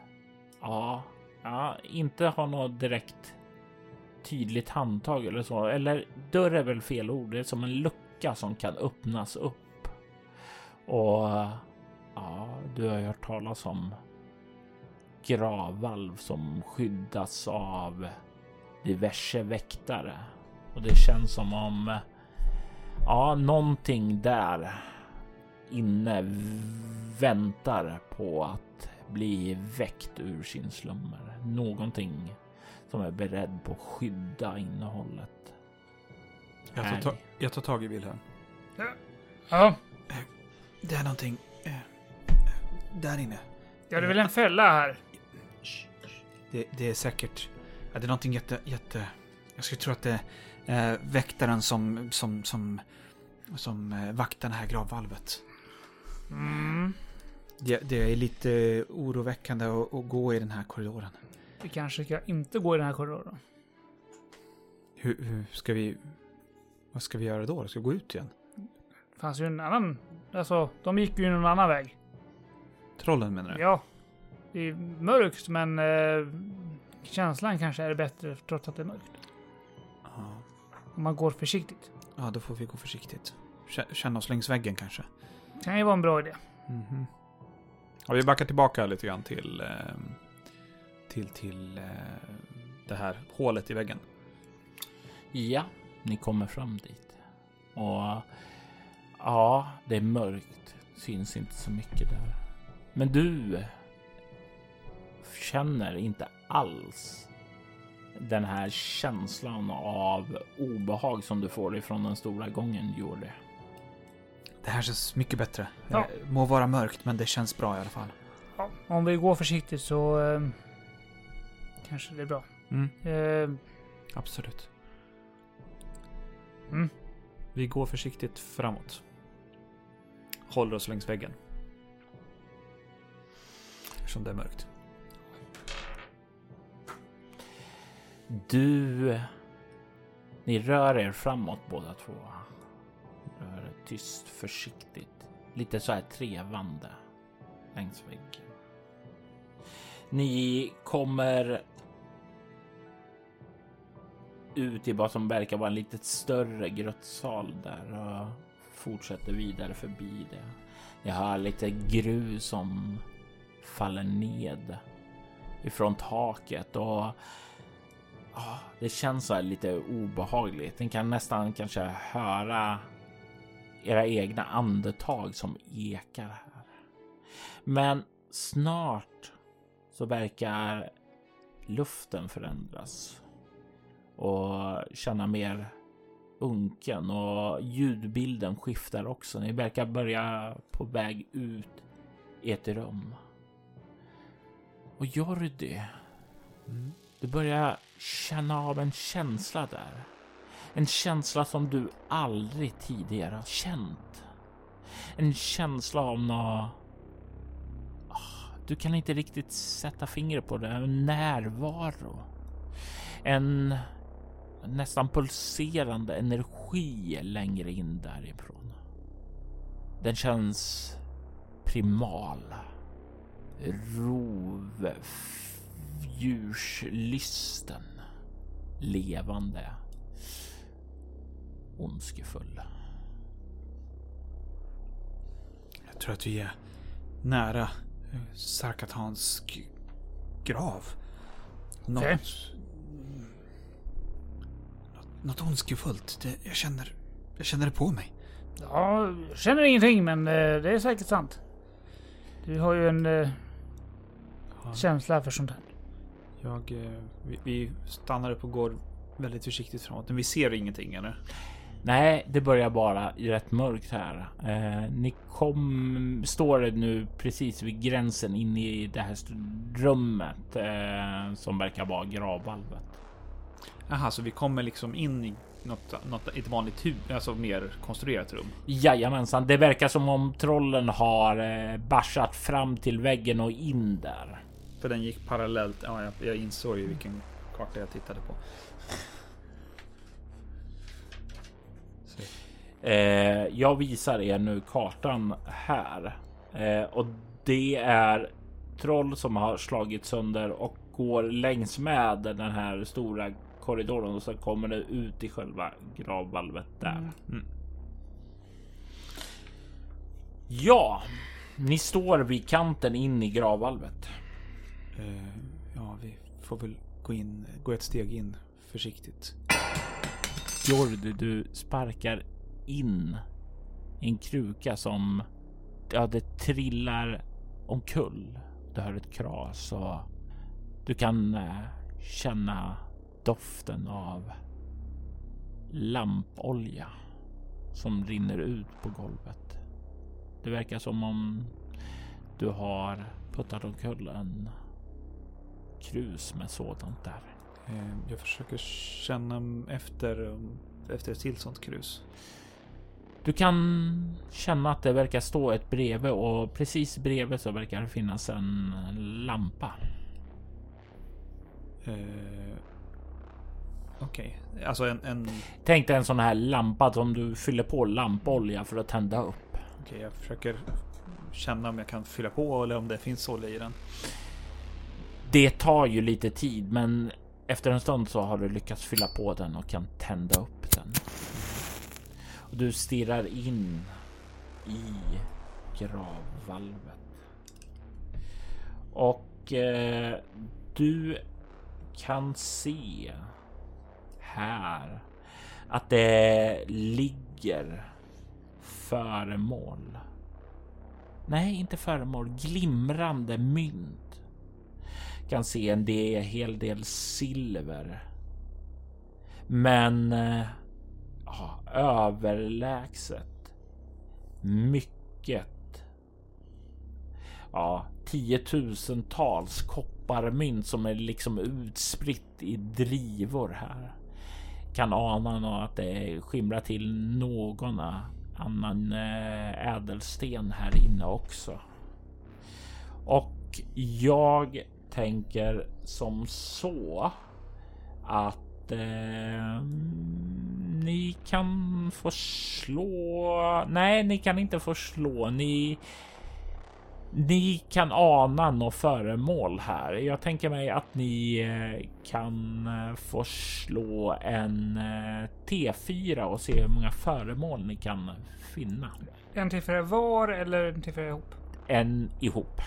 ja, ja, inte ha något direkt tydligt handtag eller så. Eller dörr är väl fel ord. Det är som en lucka som kan öppnas upp. Och ja, du har ju hört talas om gravvalv som skyddas av diverse väktare. Och det känns som om ja, någonting där inne väntar på att bli väckt ur sin slummer. Någonting som är beredd på att skydda innehållet. Jag, tar ta- jag tar tag i Wilhelm. Ja, Det är någonting... Eh, där inne. ja, det är väl en fälla här. Det, det är säkert... Ja, det är någonting jätte, jätte... Jag skulle tro att det är väktaren som, som, som, som eh, vaktar det här gravvalvet. Mm. Det, det är lite oroväckande att, att gå i den här korridoren. Vi kanske ska inte gå i den här korridoren. Hur, hur ska vi... Vad ska vi göra då? Ska vi gå ut igen? Det fanns ju en annan... Alltså, de gick ju någon annan väg. Trollen menar du? Ja. Det är mörkt, men eh, känslan kanske är bättre trots att det är mörkt. Ja. Om man går försiktigt. ja, då får vi gå försiktigt. Kä- Känna oss längs väggen kanske. Kan ju vara en bra idé. Mhm. Ja, vi backar tillbaka lite grann till, eh, till, till eh, det här hålet i väggen. Ja, ni kommer fram dit. Och ja, det är mörkt. Syns inte så mycket där. Men du känner inte alls den här känslan av obehag som du får ifrån den stora gången gjorde. Det här känns mycket bättre. Ja. Eh, Må vara mörkt, men det känns bra i alla fall. Ja, om vi går försiktigt så eh, kanske det är bra. Mm, Eh, absolut. Mm. Vi går försiktigt framåt. Håller oss längs väggen. Eftersom det är mörkt. Du... Ni rör er framåt båda två. Rör er tyst, försiktigt. Lite så här trevande längs väggen. Ni kommer ut i vad som verkar vara en lite större grottsal där och fortsätter vidare förbi det. Ni hör lite grus som faller ned ifrån taket och det känns så här lite obehagligt. Ni kan nästan kanske höra era egna andetag som ekar här. Men snart så verkar luften förändras och känna mer unken och ljudbilden skiftar också. Ni verkar börja på väg ut i ett rum. Och Jordi, du börjar känna av en känsla där. En känsla som du aldrig tidigare har känt. En känsla av något... Ah, du kan inte riktigt sätta fingret på det. En närvaro. En nästan pulserande energi längre in därifrån. Den känns primal. Rovdjurslysten. Levande. Ondskefull. Jag tror att vi är nära eh, Sarkatans grav. Något, något, något ondskefullt. Det, jag, känner, jag känner det på mig. ja, jag känner ingenting men eh, det är säkert sant. Du har ju en eh, Ja, känsla för sånt här. Jag, eh, vi, vi stannar upp och går väldigt försiktigt framåt. Men vi ser ingenting eller? Nej, det börjar bara rätt mörkt här. Eh, ni kom, står nu precis vid gränsen in i det här rummet eh, som verkar vara gravvalvet. Jaha, så vi kommer liksom in i något, något, ett vanligt hus, alltså mer konstruerat rum. Jajamensan, det verkar som om trollen har eh, barsat fram till väggen och in där. För den gick parallellt. Ja, jag, jag insåg ju vilken karta jag tittade på. Eh, jag visar er nu kartan här eh, och det är troll som har slagit sönder och går längs med den här stora korridoren och så kommer det ut i själva gravvalvet där. Mm. Ja, ni står vid kanten in i gravvalvet eh, ja, vi får väl gå in, gå ett steg in försiktigt. Jordi, du sparkar in en kruka som ja, det trillar omkull. Du hör ett kras och du kan eh, känna doften av lampolja som rinner ut på golvet. Det verkar som om du har puttat omkull en krus med sådant där. Eh, jag försöker känna efter, efter ett till sånt krus. Du kan känna att det verkar stå ett bredvid och precis bredvid så verkar det finnas en lampa. Eh, Okej, alltså en... en Tänk dig en sån här lampa som du fyller på lampolja för att tända upp. Okej, jag försöker känna om jag kan fylla på eller om det finns olja i den. Det tar ju lite tid, men efter en stund så har du lyckats fylla på den och kan tända upp den. Och du stirrar in i gravvalvet. Och eh, du kan se här att det ligger föremål. Nej, inte föremål. Glimrande mynt. Kan se en del, hel del silver. Men eh, ja, överlägset mycket. Ja, tiotusentals kopparmynt som är liksom utspritt i drivor här. Kan ana att det skimrar till någon annan eh, ädelsten här inne också. Och jag tänker som så att eh, ni kan få slå. Nej, ni kan inte få slå. Ni ni kan ana något föremål här. Jag tänker mig att ni eh, kan eh, få slå en eh, T4 och se hur många föremål ni kan finna. En T4 var eller en T4 ihop? En ihop.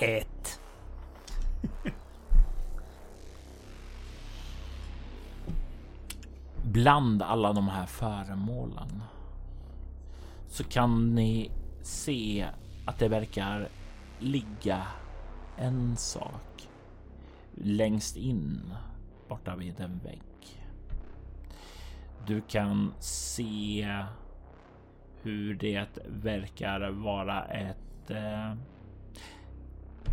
Ett. bland alla de här föremålen så kan ni se att det verkar ligga en sak längst in borta vid en vägg. Du kan se hur det verkar vara ett eh,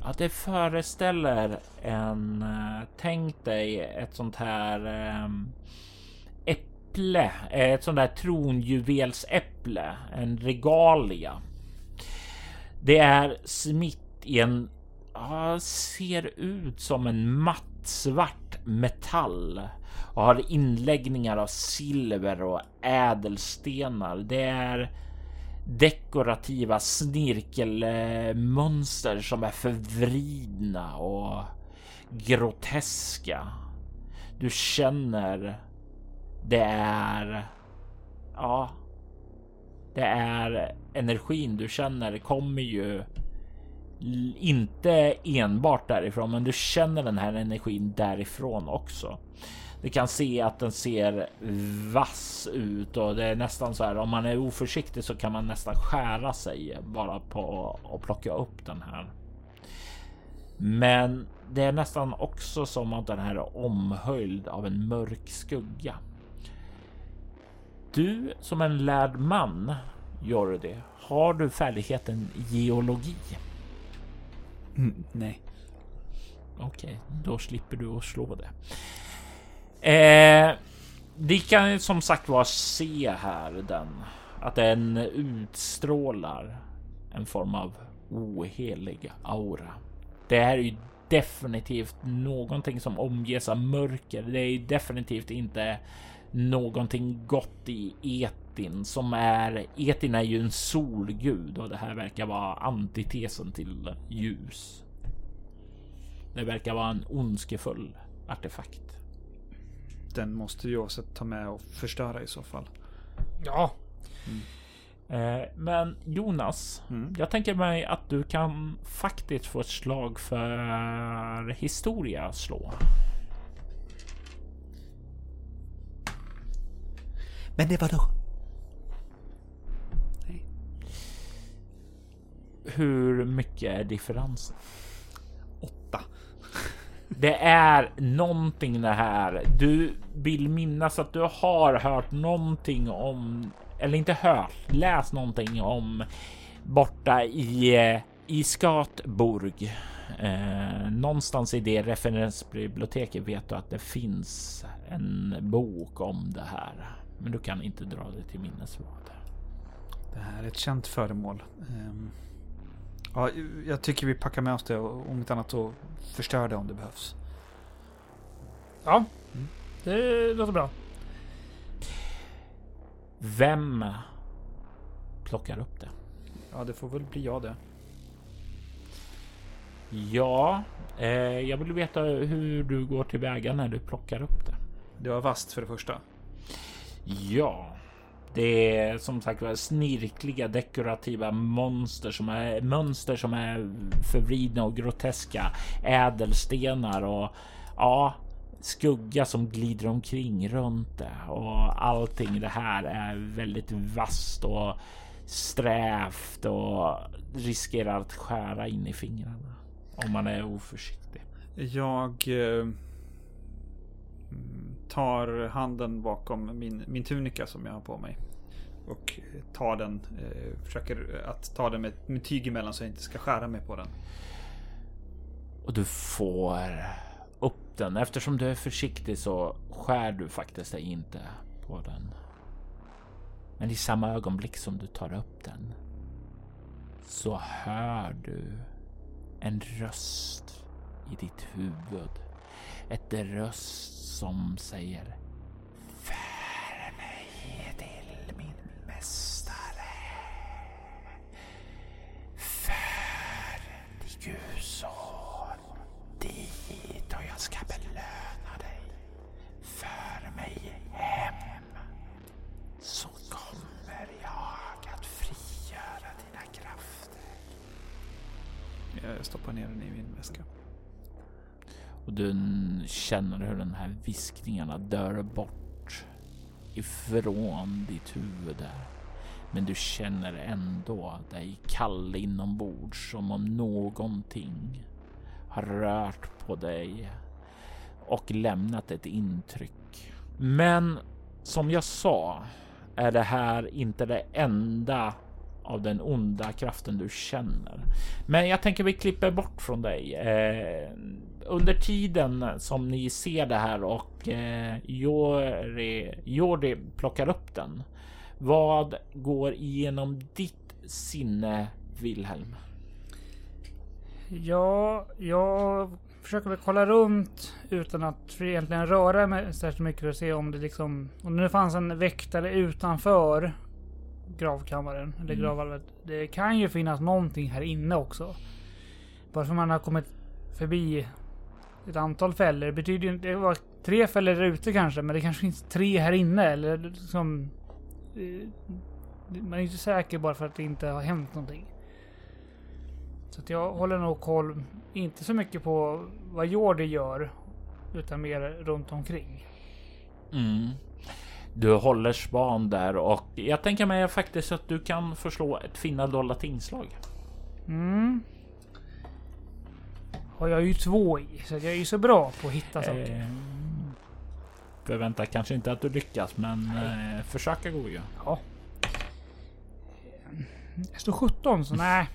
att det föreställer en, eh, tänk dig ett sånt här ehm, äpple, eh, ett sånt där tronjuvelsäpple, en regalia. Det är smitt i en, ser ut som en mattsvart metall och har inläggningar av silver och ädelstenar. Det är dekorativa snirkelmönster som är förvridna och groteska. Du känner det är... Ja. Det är energin du känner kommer ju inte enbart därifrån, men du känner den här energin därifrån också. Du kan se att den ser vass ut och det är nästan så här om man är oförsiktig så kan man nästan skära sig bara på att plocka upp den här. Men det är nästan också som att den här är omhöljd av en mörk skugga. Du som en lärd man, Jordi, har du färdigheten geologi? Mm, nej. Okej, okay, då slipper du att slå det. Eh, vi kan som sagt var se här den att den utstrålar en form av ohelig aura. Det är ju definitivt någonting som omges av mörker. Det är ju definitivt inte någonting gott i Etin som är Etin är ju en solgud och det här verkar vara antitesen till ljus. Det verkar vara en ondskefull artefakt. Den måste också ta med och förstöra i så fall. Ja. Mm. Eh, men Jonas, mm. jag tänker mig att du kan faktiskt få ett slag för historia slå. Men det var då? Nej. Hur mycket är differensen? Det är någonting det här. Du vill minnas att du har hört någonting om, eller inte hört, läst någonting om borta i, eh, i Skatborg. Eh, någonstans i det referensbiblioteket vet du att det finns en bok om det här. Men du kan inte dra det till minnes vad. Det här är ett känt föremål. Eh ja, jag tycker vi packar med oss det och om inte annat så förstör det om det behövs. Ja, mm. det låter bra. Vem plockar upp det? Ja, det får väl bli jag det. Ja, eh, jag vill veta hur du går tillväga när du plockar upp det. Det var vast för det första. Ja, det är som sagt var snirkliga dekorativa monster som är mönster som är förvridna och groteska. Ädelstenar och ja, skugga som glider omkring runt det och allting det här är väldigt vasst och strävt och riskerar att skära in i fingrarna om man är oförsiktig. Jag eh, tar handen bakom min, min tunika som jag har på mig. Och eh, tar den, eh, försöker eh, att ta den med, med tyg emellan så jag inte ska skära mig på den. Och du får upp den. Eftersom du är försiktig så skär du faktiskt inte på den. Men i samma ögonblick som du tar upp den så hör du en röst i ditt huvud. Ett röst som säger dig gusår. Dit och jag ska belöna dig. För mig hem. Så kommer jag att frigöra dina krafter. Jag stoppar ner den i min väska. Och du känner hur den här viskningarna dör bort ifrån ditt huvud. Men du känner ändå dig kall inombords som om någonting har rört på dig och lämnat ett intryck. Men som jag sa är det här inte det enda av den onda kraften du känner. Men jag tänker vi klipper bort från dig. Eh, under tiden som ni ser det här och eh, Jordi, Jordi plockar upp den. Vad går igenom ditt sinne, Wilhelm? Ja, jag försöker väl kolla runt utan att egentligen röra mig särskilt mycket och se om det liksom... Om det nu fanns en väktare utanför gravkammaren, eller Mm. gravvalvet. Det kan ju finnas någonting här inne också. Bara för man har kommit förbi ett antal fällor betyder ju inte... Det var tre fällor där ute kanske, men det kanske finns tre här inne eller liksom... eh, Man är inte säker bara för att det inte har hänt någonting. Så att jag håller nog koll, inte så mycket på vad Jordi gör, utan mer runt omkring. Mm. Du håller span där och jag tänker mig faktiskt att du kan förslå ett finna dolda tingslag. Mm. Har jag ju två i, så jag är ju så bra på att hitta saker. Eh, förväntar kanske inte att du lyckas, men eh, försöka går ju. Ja. Jag står 17, så nej.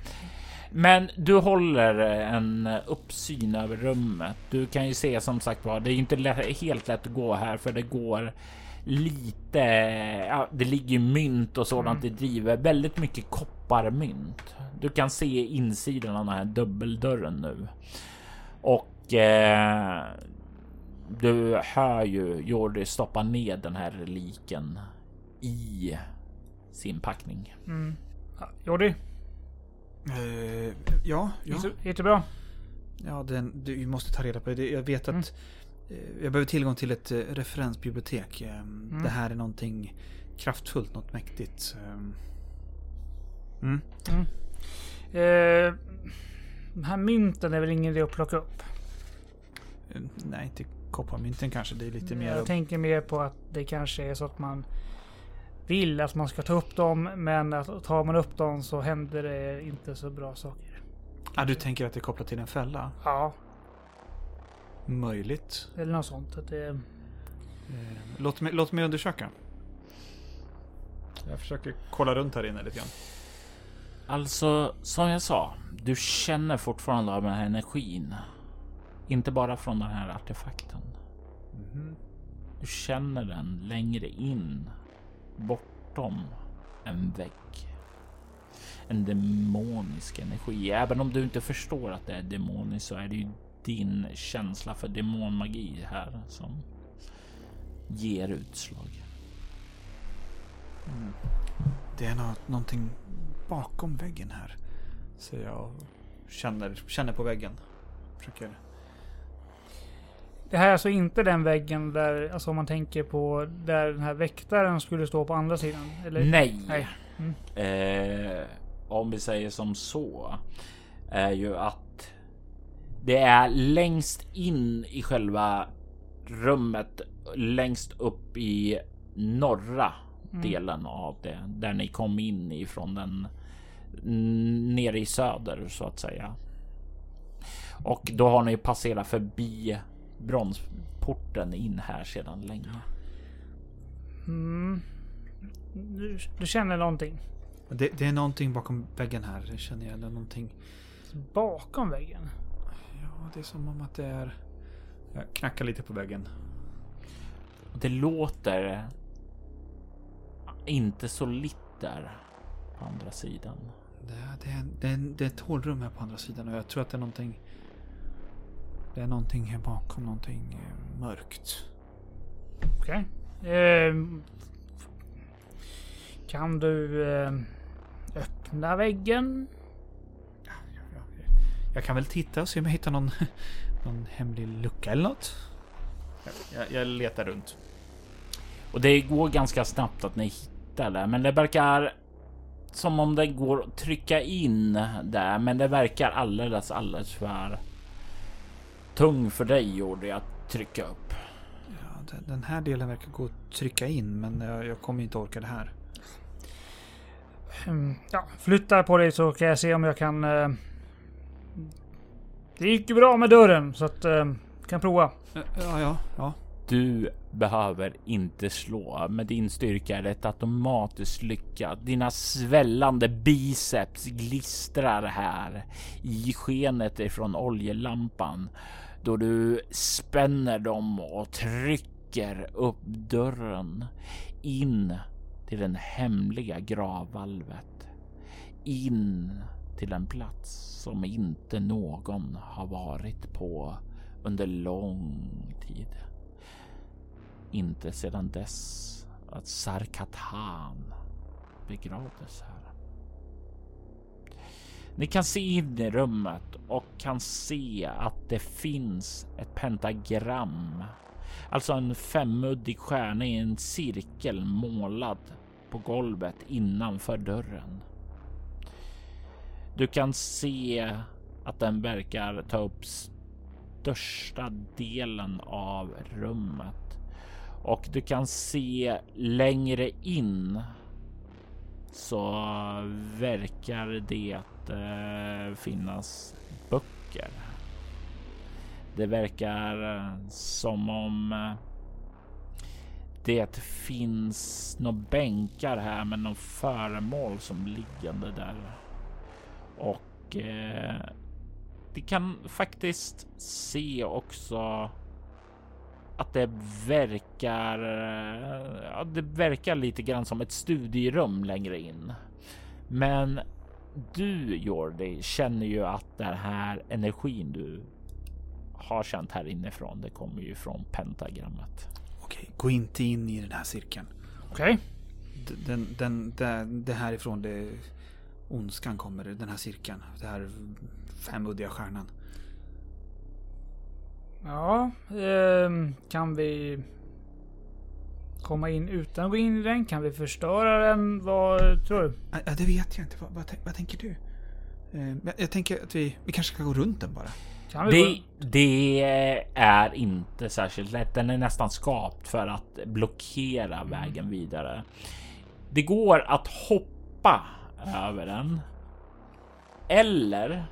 Men du håller en uppsyn över rummet. Du kan ju se som sagt var, det är ju inte lätt, helt lätt att gå här för det går lite, ja, det ligger mynt och sådant i driver. Väldigt mycket kopparmynt. Du kan se insidan av den här dubbeldörren nu. Och eh, du hör ju Jordi stoppa ner den här reliken i sin packning. Mm. Ja, Jordi, Eh, ja, ja. gick det- bra? ja den, du måste ta reda på det. Jag vet att Mm. eh, jag behöver tillgång till ett eh, referensbibliotek. Mm. Det här är någonting kraftfullt, något mäktigt. Eh, Mm. Eh, de här mynten är väl ingen idé att plocka upp? Nej, inte kopparmynten kanske. Det är lite mer... Jag tänker mer på att det kanske är så att man vill att man ska ta upp dem, men att tar man upp dem så händer det inte så bra saker. ah, du tänker att det är kopplat till en fälla? Ja, Möjligt. eller något sånt. Att det, Eh, Låt mig, låt mig undersöka. Jag försöker kolla runt här inne lite grann. Alltså, som jag sa, du känner fortfarande av den här energin. Inte bara från den här artefakten. Mhm. Du känner den längre in, bortom en vägg. En demonisk energi. Även om du inte förstår att det är demoniskt så är det ju din känsla för demonmagi här som ger utslag. Mm. Det är något, någonting bakom väggen här. Säger jag och känner, känner på väggen. Försöker. Det här är alltså inte den väggen där, alltså om man tänker på där den här väktaren skulle stå på andra sidan? Eller? Nej. Nej. Mm. Eh, om vi säger som så är ju att det är längst in i själva rummet längst upp i norra Mm. delen av det där ni kom in ifrån den nere i söder så att säga. Och då har ni passerat förbi bronsporten in här sedan länge. Mm. Du, du känner någonting Det, det är någonting bakom väggen här, det känner jag. Är någonting. bakom väggen? Ja, det är som om att det är... Jag knackar lite på väggen. Det låter inte så litt där på andra sidan. Det, är- det, är, det, är, det är ett hålrum här på andra sidan och jag tror att det är någonting... Det är någonting här bakom, någonting eh, mörkt. Okej. Ehm, kan du ehm, öppna väggen? Ja, Jag kan väl titta och se om jag hittar någon, någon hemlig lucka eller något. Jag, jag, jag letar runt. Och det går ganska snabbt att ni hittar det, men det verkar som om det går att trycka in där, men det verkar alldeles, alldeles för tung för dig Jordi att trycka upp. Ja, den, här delen verkar gå att trycka in men jag, jag kommer inte orka det här. Mm, ja, flyttar på dig så kan jag se om jag kan... eh, det gick ju bra med dörren så att... Uh, kan prova. Ja, ja, ja. Du behöver inte slå. Med din styrka är det automatiskt lyckat. Dina svällande biceps glistrar här i skenet ifrån oljelampan då du spänner dem och trycker upp dörren in till den hemliga gravvalvet. In till en plats som inte någon har varit på under lång tid. Inte sedan dess att Sarkatan begravdes här. Ni kan se in i rummet och kan se att det finns ett pentagram. Alltså en femuddig stjärna i en cirkel målad på golvet innanför dörren. Du kan se att den verkar ta upp största delen av rummet och du kan se längre in så verkar det eh, finnas böcker. Det verkar eh, som om eh, det finns några bänkar här med någon föremål som liggande där. Och eh, det kan faktiskt se också att det verkar. eh, Ja, det verkar lite grann som ett studierum längre in. Men du Jordi känner ju att den här energin du har känt här inifrån. Det kommer ju från pentagrammet. Okej, gå inte in i den här cirkeln. Okej. Den, den, den, det härifrån det ondskan kommer, den här cirkeln. Det här femuddiga stjärnan. Ja, ehm, kan vi komma in utan att gå in i den? Kan vi förstöra den? Vad tror du? Ja, det vet jag inte. Vad, vad, vad tänker du? Eh, jag, jag tänker att vi, vi kanske ska gå runt den bara. Kan vi Det, det är inte särskilt lätt. Den är nästan skapt för att blockera vägen vidare. Det går att hoppa över den. Eller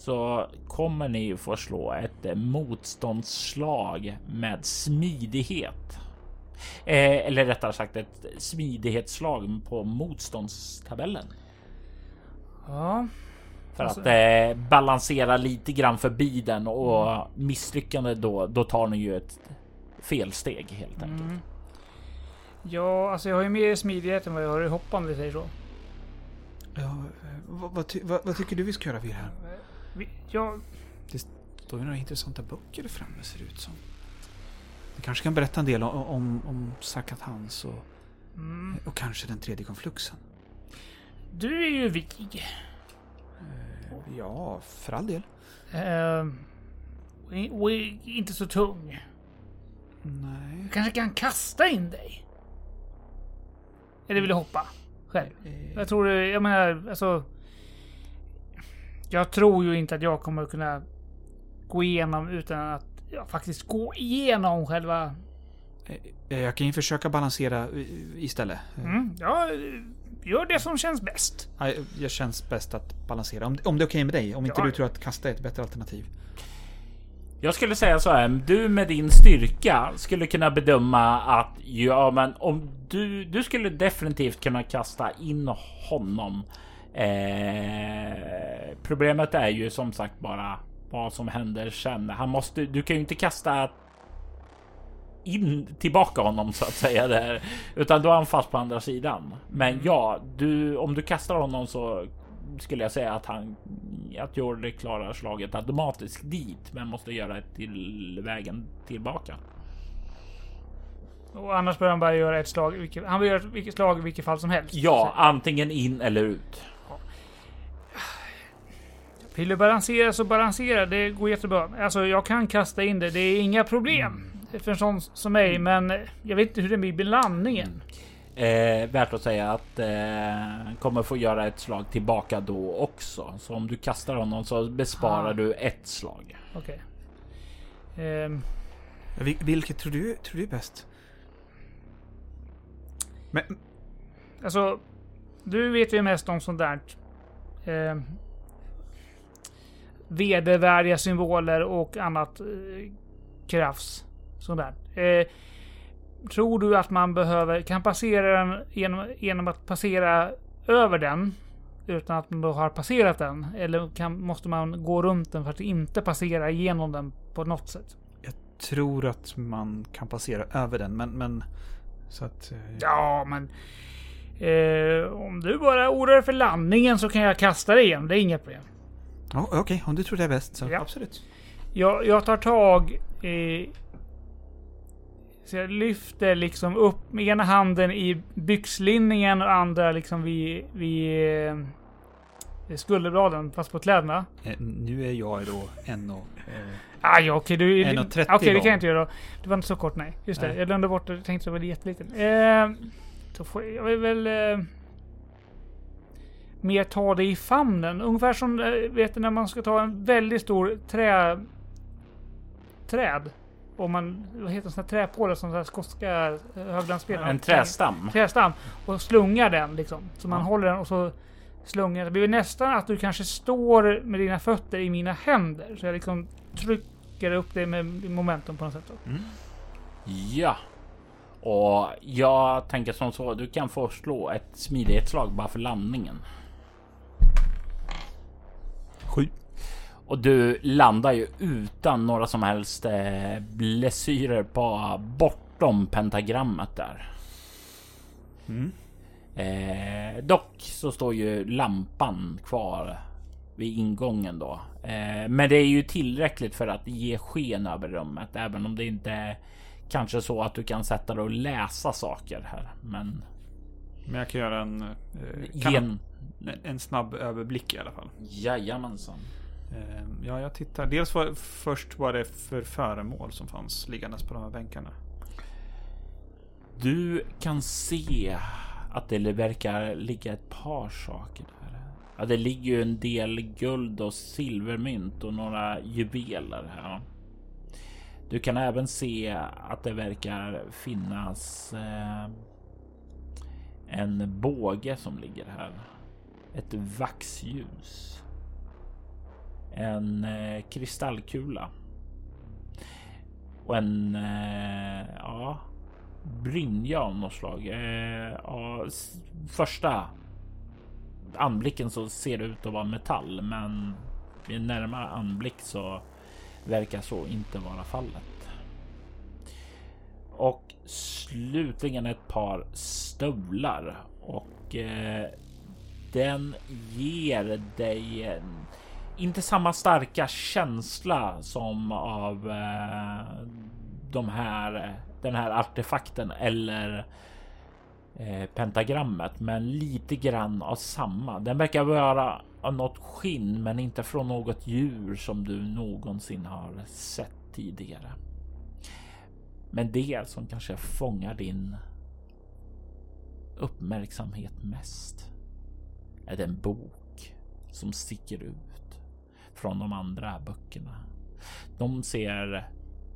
så kommer ni få slå ett motståndsslag med smidighet. Eh, eller rättare sagt ett smidighetsslag på motståndstabellen. Ja, För Alltså- att eh, balansera lite grann förbi den och misslyckande då, då tar ni ju ett felsteg helt enkelt. Mm. Ja, alltså jag har ju mer smidighet än vad jag har i hoppande, vi säger så. Ja, eh, vad, vad, ty, vad, vad tycker du vi ska göra vid det här? Vi, ja, Det står ju några intressanta böcker där framme ser det ut som. Du kanske kan berätta en del om, om, om Sakatans och, mm, och kanske den tredje konfluxen. du är ju vig. Ja, för all del. Ehm, och inte så tung. Nej. Jag kanske kan kasta in dig? Eller vill du hoppa? Själv? Eh, Jag tror, jag menar, alltså... Jag tror ju inte att jag kommer kunna gå igenom utan att ja, faktiskt gå igenom själva... eh, Jag kan ju försöka balansera eh, istället. Eh, Mm, ja, gör det som känns bäst. ja, Jag känns bäst att balansera. Om, om det är okej med dig. Om inte Ja. du tror att kasta är ett bättre alternativ. Jag skulle säga så här. Du med din styrka skulle kunna bedöma att ja, men om du, du skulle definitivt kunna kasta in honom. Eh, problemet är ju som sagt bara vad som händer sen. Han måste. Du kan ju inte kasta in tillbaka honom så att säga där, utan då är han fast på andra sidan. Men ja, du om du kastar honom så skulle jag säga att han att Jordi klarar slaget automatiskt dit, men måste göra ett till vägen tillbaka. Och annars bör han bara göra ett slag. han vill göra vilket slag i vilket fall som helst. Ja, antingen in eller ut. Vill du balansera så balansera. Det går jättebra. Alltså jag kan kasta in det. Det är inga problem. För en sån som mig. Men jag vet inte hur det blir med landningen. Eh, värt att säga att eh, kommer få göra ett slag tillbaka då också. Så om du kastar honom så besparar Ah. du ett slag. Okej. Ehm, Vil- Vilket tror du, tror du är bäst? Men, alltså. Du vet ju mest om sånt där. Eh, vedervärdiga symboler och annat eh, krafs. Sånt där. Eh, tror du att man behöver, kan passera den genom, genom att passera över den? Utan att man då har passerat den? Eller kan, måste man gå runt den för att inte passera igenom den på något sätt? jag tror att man kan passera över den, men... men så att... eh, Ja, men... Eh, om du bara oroar dig för landningen så kan jag kasta dig igen. Det är inga problem. Ja, Okej, om du tror det är bäst så Ja. absolut. Jag, jag tar tag i... Så jag lyfter liksom upp med ena handen i byxlinningen och andra liksom vid, vid eh, skulderbladen, fast på kläderna. Eh, nu är jag då en och... Eh, ja, okej, du... 1,30 Okej, det kan jag inte göra då. Det var inte så kort, nej. Just det, Nej. jag glömde bort det. Jag tänkte att det var jätteliten. Eh, så får jag, jag väl... Eh, mer ta det i famnen. Ungefär som, eh, vet du, när man ska ta en väldigt stor trä... Träd. Och man, vad heter sådana träpålar som så här skotska eh, höglandsspelare. En trästam. Trästam. Och slungar den liksom. Så man Ja. håller den och så slungar. Det blir nästan att du kanske står med dina fötter i mina händer. Så jag liksom trycker upp det med momentum på något sätt. Mm. Ja. Och jag tänker som så. Du kan få slå ett smidighetsslag bara för landningen. Sju. Och du landar ju utan några som helst eh, blessyrer på bortom pentagrammet där. Mm. Eh, dock så står ju lampan kvar vid ingången då. Eh, men det är ju tillräckligt för att ge sken över rummet, även om det inte är kanske så att du kan sätta dig och läsa saker här. Men Men jag kan göra en... Eh, kan gen... en snabb överblick i alla fall. Jajamensan. Eh, ja, jag tittar. Dels var, först vad det är för föremål som fanns liggandes på de här bänkarna. Du kan se att det verkar ligga ett par saker där. Ja, det ligger ju en del guld och silvermynt och några juveler här. Du kan även se att det verkar finnas eh, en båge som ligger här. Ett vaxljus. En eh, kristallkula. Och en eh, ja, brynja av något slag. Eh, ja, första anblicken så ser det ut att vara metall, men vid en närmare anblick så verkar så inte vara fallet. Och slutligen ett par stövlar och eh, den ger dig en, inte samma starka känsla som av eh, de här, den här artefakten eller eh, pentagrammet, men lite grann av samma. Den verkar vara av något skinn, men inte från något djur som du någonsin har sett tidigare. Men det som kanske fångar din uppmärksamhet mest är den bok som sticker ut från de andra böckerna. De ser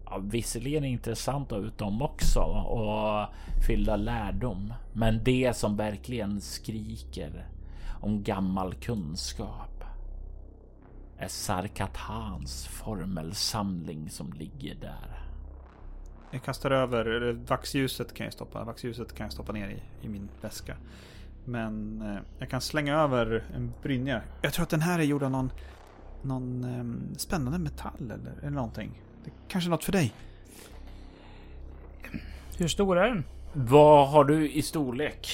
ja, visserligen intressanta ut de också och fyllda lärdom. Men det som verkligen skriker om gammal kunskap är Sarkatans formelsamling som ligger där. Jag kastar över vaxljuset kan jag stoppa. Vaxljuset kan jag stoppa ner i, i min väska. Men eh, jag kan slänga över en brynja. Jag tror att den här är gjord av någon, någon eh, spännande metall eller, eller någonting. Det är kanske något för dig. Hur stor är den? Vad har du i storlek?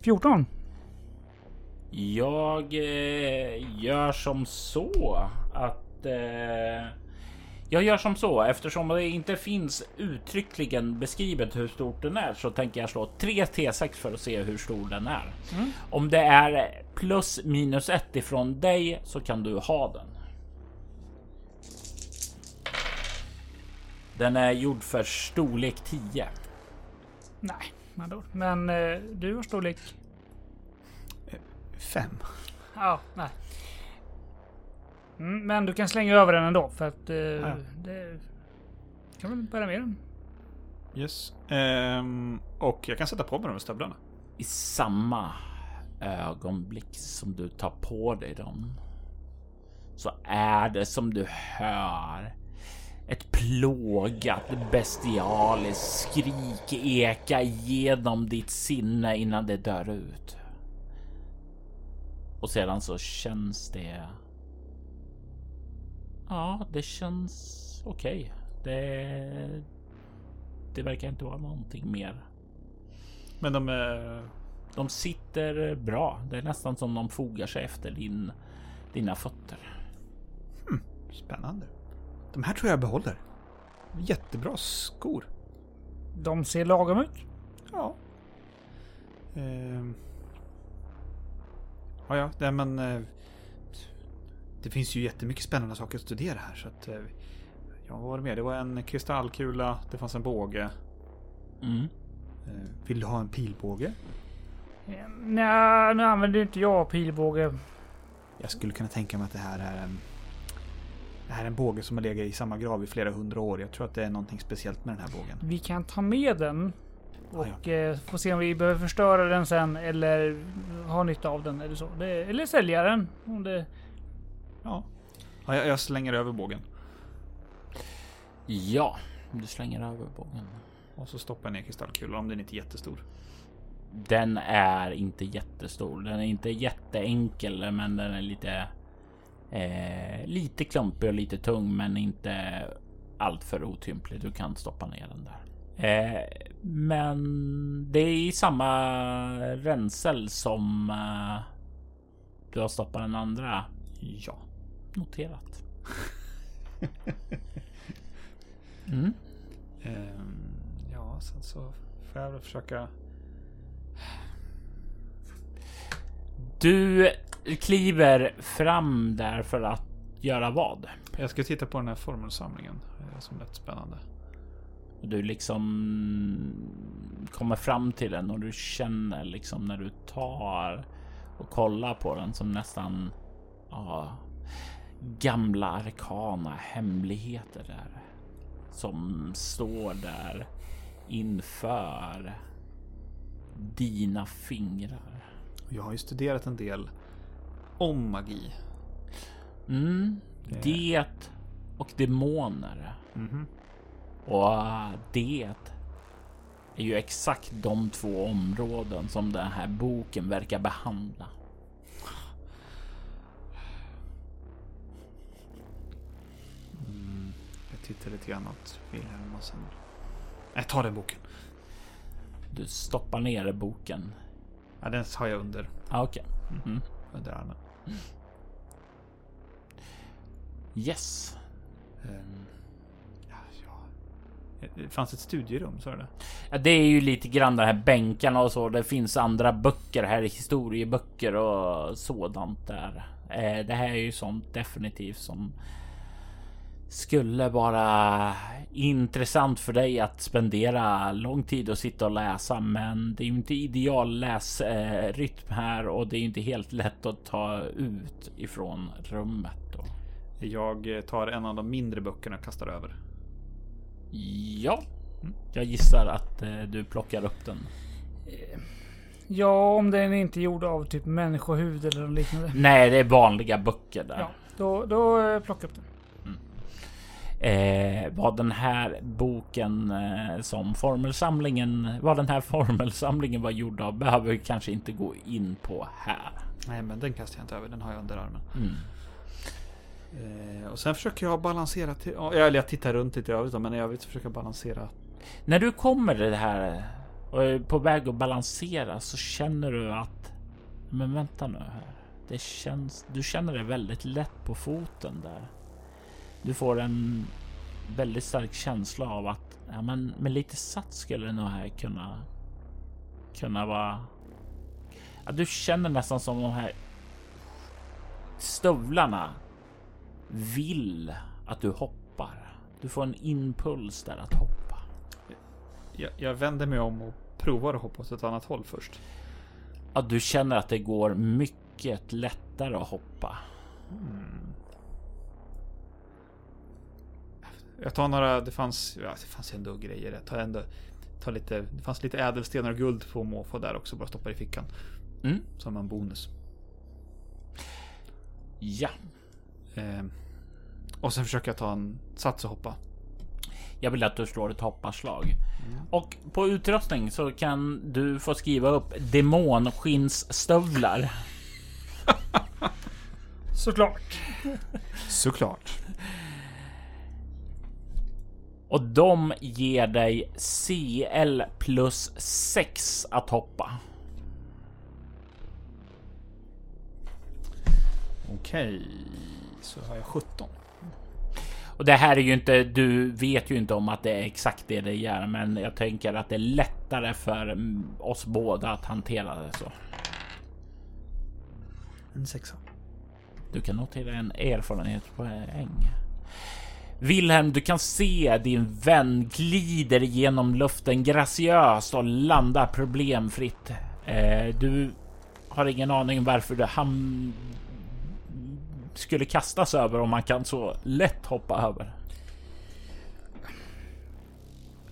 14. Jag eh, gör som så att eh, jag gör som så eftersom det inte finns uttryckligen beskrivet hur stort den är så tänker jag slå 3 T6 för att se hur stor den är. Mm. Om det är plus minus 1 ifrån dig så kan du ha den. Den är gjord för storlek 10. Nej? Men eh, du har storlek? Fem. Ja, nej. Mm, men du kan slänga över den ändå för att eh, Ja. det kan väl bära med den. Yes. Ehm, och jag kan sätta på mig de stövlarna. I samma ögonblick som du tar på dig dem så är det som du hör ett plågat bestialiskt skrik eka genom ditt sinne innan det dör ut. Och sedan så känns det. Ja, det känns okej. Det. Det verkar inte vara någonting mer. Men de är... De sitter bra. Det är nästan som de fogar sig efter din, dina fötter. Spännande. De här tror jag behåller. Jättebra skor. De ser lagom ut. Ja. Ehm. Ja, ja, nej, men... eh, Det finns ju jättemycket spännande saker att studera här så att... eh, Ja, vad var det mer? Det var en kristallkula, det fanns en båge. Mm. Eh, Vill du ha en pilbåge? Eh, Nej, nu använder inte jag pilbåge. Jag skulle kunna tänka mig att det här är en... Det här är en båge som har legat i samma grav i flera hundra år. Jag tror att det är någonting speciellt med den här bågen. Vi kan ta med den Ja, och eh, få se om vi behöver förstöra den sen eller ha nytta av den eller så. Det, eller sälja den. Om det, Ja. ja jag, jag slänger över bågen. Ja, du slänger över bågen. Och så stoppar jag ner kristallkulan om den inte är jättestor. Den är inte jättestor. Den är inte jätteenkel, men den är lite eh, lite klumpig och lite tung, men inte allt för otymplig. Du kan stoppa ner den där. Eh, men det är i samma ränsel som eh, du har stoppat den andra. Ja. Noterat. Mm. Ehm, ja, sen så får jag väl försöka... Du kliver fram där för att göra vad? Jag ska titta på den här formelsamlingen som lät spännande. Du liksom kommer fram till den och du känner liksom när du tar och kollar på den som nästan ja, gamla arkana hemligheter där som står där inför dina fingrar. Jag har ju studerat en del om magi. Mm, Det- det och demoner. Mhm. Och det är ju exakt de två områden som den här boken verkar behandla. Tittar lite grann åt Wilhelm och sen... Jag tar den boken. Du stoppar ner boken. Ja, den har jag under, Ah, Okej. Mm. under armen. Yes. Ehm, ja, ja. Det fanns ett studierum, sa du det? Ja, det är ju lite grann de här bänkarna och så. Det finns andra böcker här, historieböcker och sådant där. Eh, det här är ju sånt definitivt som skulle vara intressant för dig att spendera lång tid och sitta och läsa. Men det är ju inte ideal läsrytm här och det är inte helt lätt att ta ut ifrån rummet. Då. Jag tar en av de mindre böckerna och kastar över. Ja, jag gissar att eh, du plockar upp den. Ja, om den inte är gjord av typ människohud eller något liknande. Nej, det är vanliga böcker där. Ja, då, då eh, plockar jag upp den. Eh, vad den här boken eh, som formelsamlingen, vad den här formelsamlingen var gjord av behöver vi kanske inte gå in på här. Nej, men den kastar jag inte över. Den har jag under armen. Mm. Eh, och sen försöker jag balansera till... Eller jag tittar runt lite i övrigt men i övrigt försöker jag balansera. När du kommer det här och är på väg att balansera så känner du att men vänta nu här. Det känns. Du känner dig väldigt lätt på foten där. Du får en väldigt stark känsla av att ja, men med lite sats skulle det nog här kunna kunna vara. Ja, du känner nästan som de här stövlarna vill att du hoppar. Du får en impuls där att hoppa. Jag, jag vänder mig om och provar att hoppa åt ett annat håll först. Ja, du känner att det går mycket lättare att hoppa. Jag tar några, det fanns, ja, det fanns ändå grejer. Jag tar ändå, tar lite, det fanns lite ädelstenar och guld på måfå där också. Bara stoppar i fickan. Mm. Som en bonus. Ja, Eh, och sen försöker jag ta en sats och hoppa. jag vill att du slår ett hopparslag. Och på utrustning så kan du få skriva upp demonskinnsstövlar. Såklart. Såklart. Och de ger dig CL plus 6 att hoppa. Okej, så har jag 17. Och det här är ju inte, du vet ju inte om att det är exakt det det gör, men jag tänker att det är lättare för oss båda att hantera det så. En sexa. Du kan notera en erfarenhetspoäng. Wilhelm, du kan se din vän glider genom luften graciöst och landar problemfritt. Eh, du har ingen aning varför det han skulle kastas över om man kan så lätt hoppa över.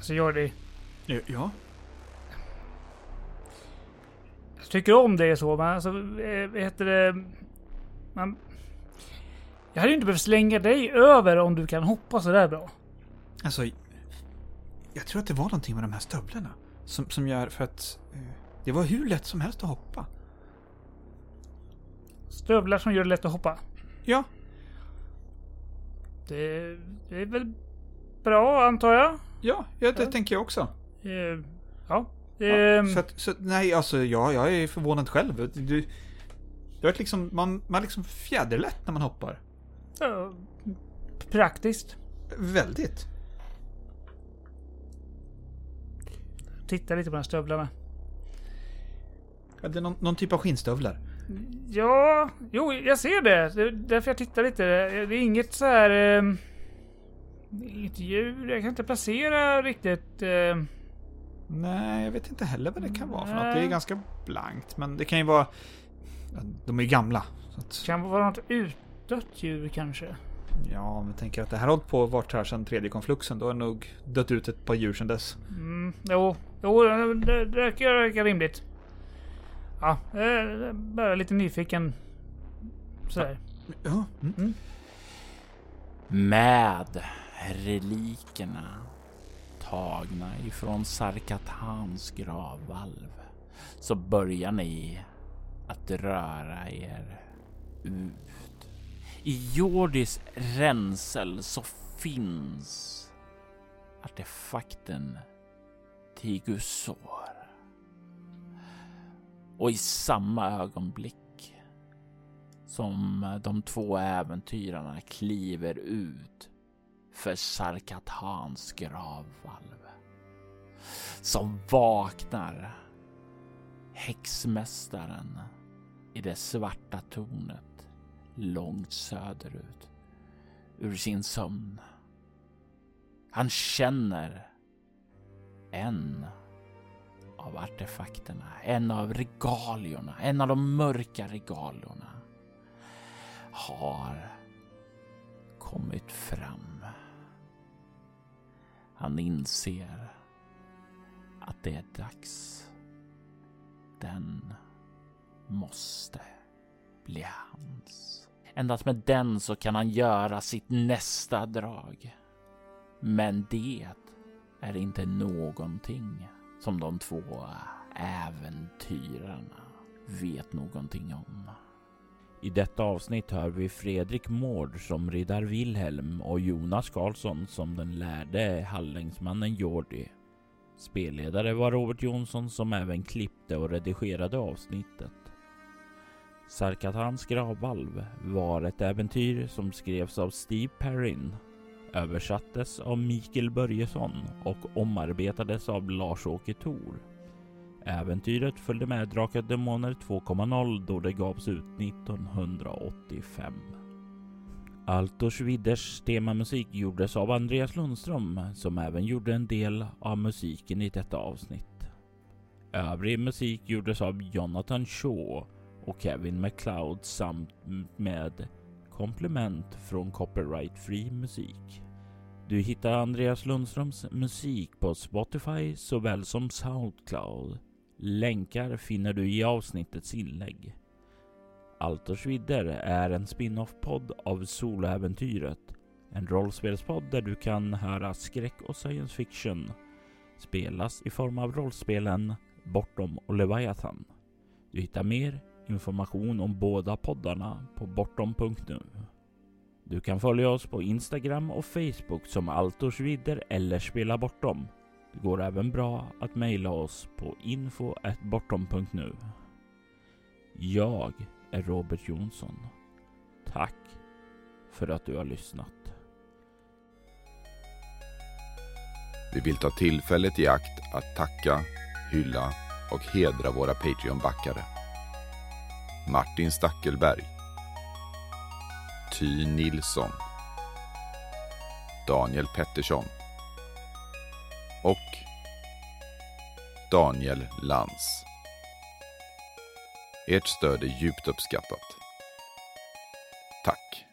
Så gör det. Ja. Jag tycker om det så, men alltså, eh, vad heter det? Man, jag hade ju inte behövt slänga dig över om du kan hoppa så där bra. Alltså, jag tror att det var någonting med de här stövlarna. Som, som gör för att eh, det var hur lätt som helst att hoppa. Stövlar som gör det lätt att hoppa. Ja, Det, det är väl bra antar jag. ja, ja det Ja. tänker jag också. Eh, ja. Ja, Ehm, så att, så, nej, alltså ja, jag är förvånad själv. Du, du är liksom, man, man är liksom fjäderlätt när man hoppar. Ja, praktiskt. Väldigt. Titta lite på de här stövlarna. Ja, det är någon, någon typ av skinnstövlar. Ja, jo, jag ser det. Det är därför jag tittar lite. Det är inget så här... ehm, inget djur. Jag kan inte placera riktigt. ehm, Nej, jag vet inte heller vad det kan vara för något. Det är ganska blankt, men det kan ju vara... De är ju gamla. Att, kan vara något utdött djur kanske. ja, om vi tänker att det här har hållit på att varit här sedan tredje konfluxen, då har det nog dött ut ett par djur sedan dess. Mm, jo, jo det, det, det verkar verkar rimligt. Ja, bara lite nyfiken. Sådär. Ja. Mm. Med relikerna tagna ifrån Sarkatans gravvalv så börjar ni att röra er ut. I Jordis ränsel så finns artefakten Tigusor. Och i samma ögonblick som de två äventyrarna kliver ut för Sarkatans gravvalv. Så vaknar häxmästaren i det svarta tornet långt söderut ur sin sömn. Han känner en av artefakterna, en av regaliorna, en av de mörka regaliorna har kommit fram. Han inser att det är dags. Den måste bli hans. Endast med den så kan han göra sitt nästa drag. Men det är inte någonting som de två äventyrarna vet någonting om. I detta avsnitt hör vi Fredrik Mård som riddar Wilhelm och Jonas Karlsson som den lärde hallängsmannen Jordi. Spelledare var Robert Jonsson som även klippte och redigerade avsnittet. Sarkatans gravvalv var ett äventyr som skrevs av Steve Perrin, översattes av Mikael Börjesson och omarbetades av Lars-Åke Thor. Äventyret följde med Drakar Demoner 2.0 då det gavs ut 1985. Altors Widders temamusik gjordes av Andreas Lundström som även gjorde en del av musiken i detta avsnitt. Övrig musik gjordes av Jonathan Shaw och Kevin MacLeod samt med komplement från Copyright Free Musik. Du hittar Andreas Lundströms musik på Spotify såväl som Soundcloud. Länkar finner du i avsnittets inlägg. Alters vidder är en spin-off-podd av Soloäventyret. En rollspelspodd där du kan höra skräck och science fiction spelas i form av rollspelen Bortom och Leviathan. Du hittar mer information om båda poddarna på bortom.nu. Du kan följa oss på Instagram och Facebook som altorsvidder eller Spela Bortom. Det går även bra att mejla oss på info.bortom.nu. Jag är Robert Jonsson. Tack för att du har lyssnat. Vi vill ta tillfället i akt att tacka, hylla och hedra våra Patreon-backare. Martin Stackelberg Ty Nilsson Daniel Pettersson och Daniel Lantz. Ert stöd är djupt uppskattat. Tack!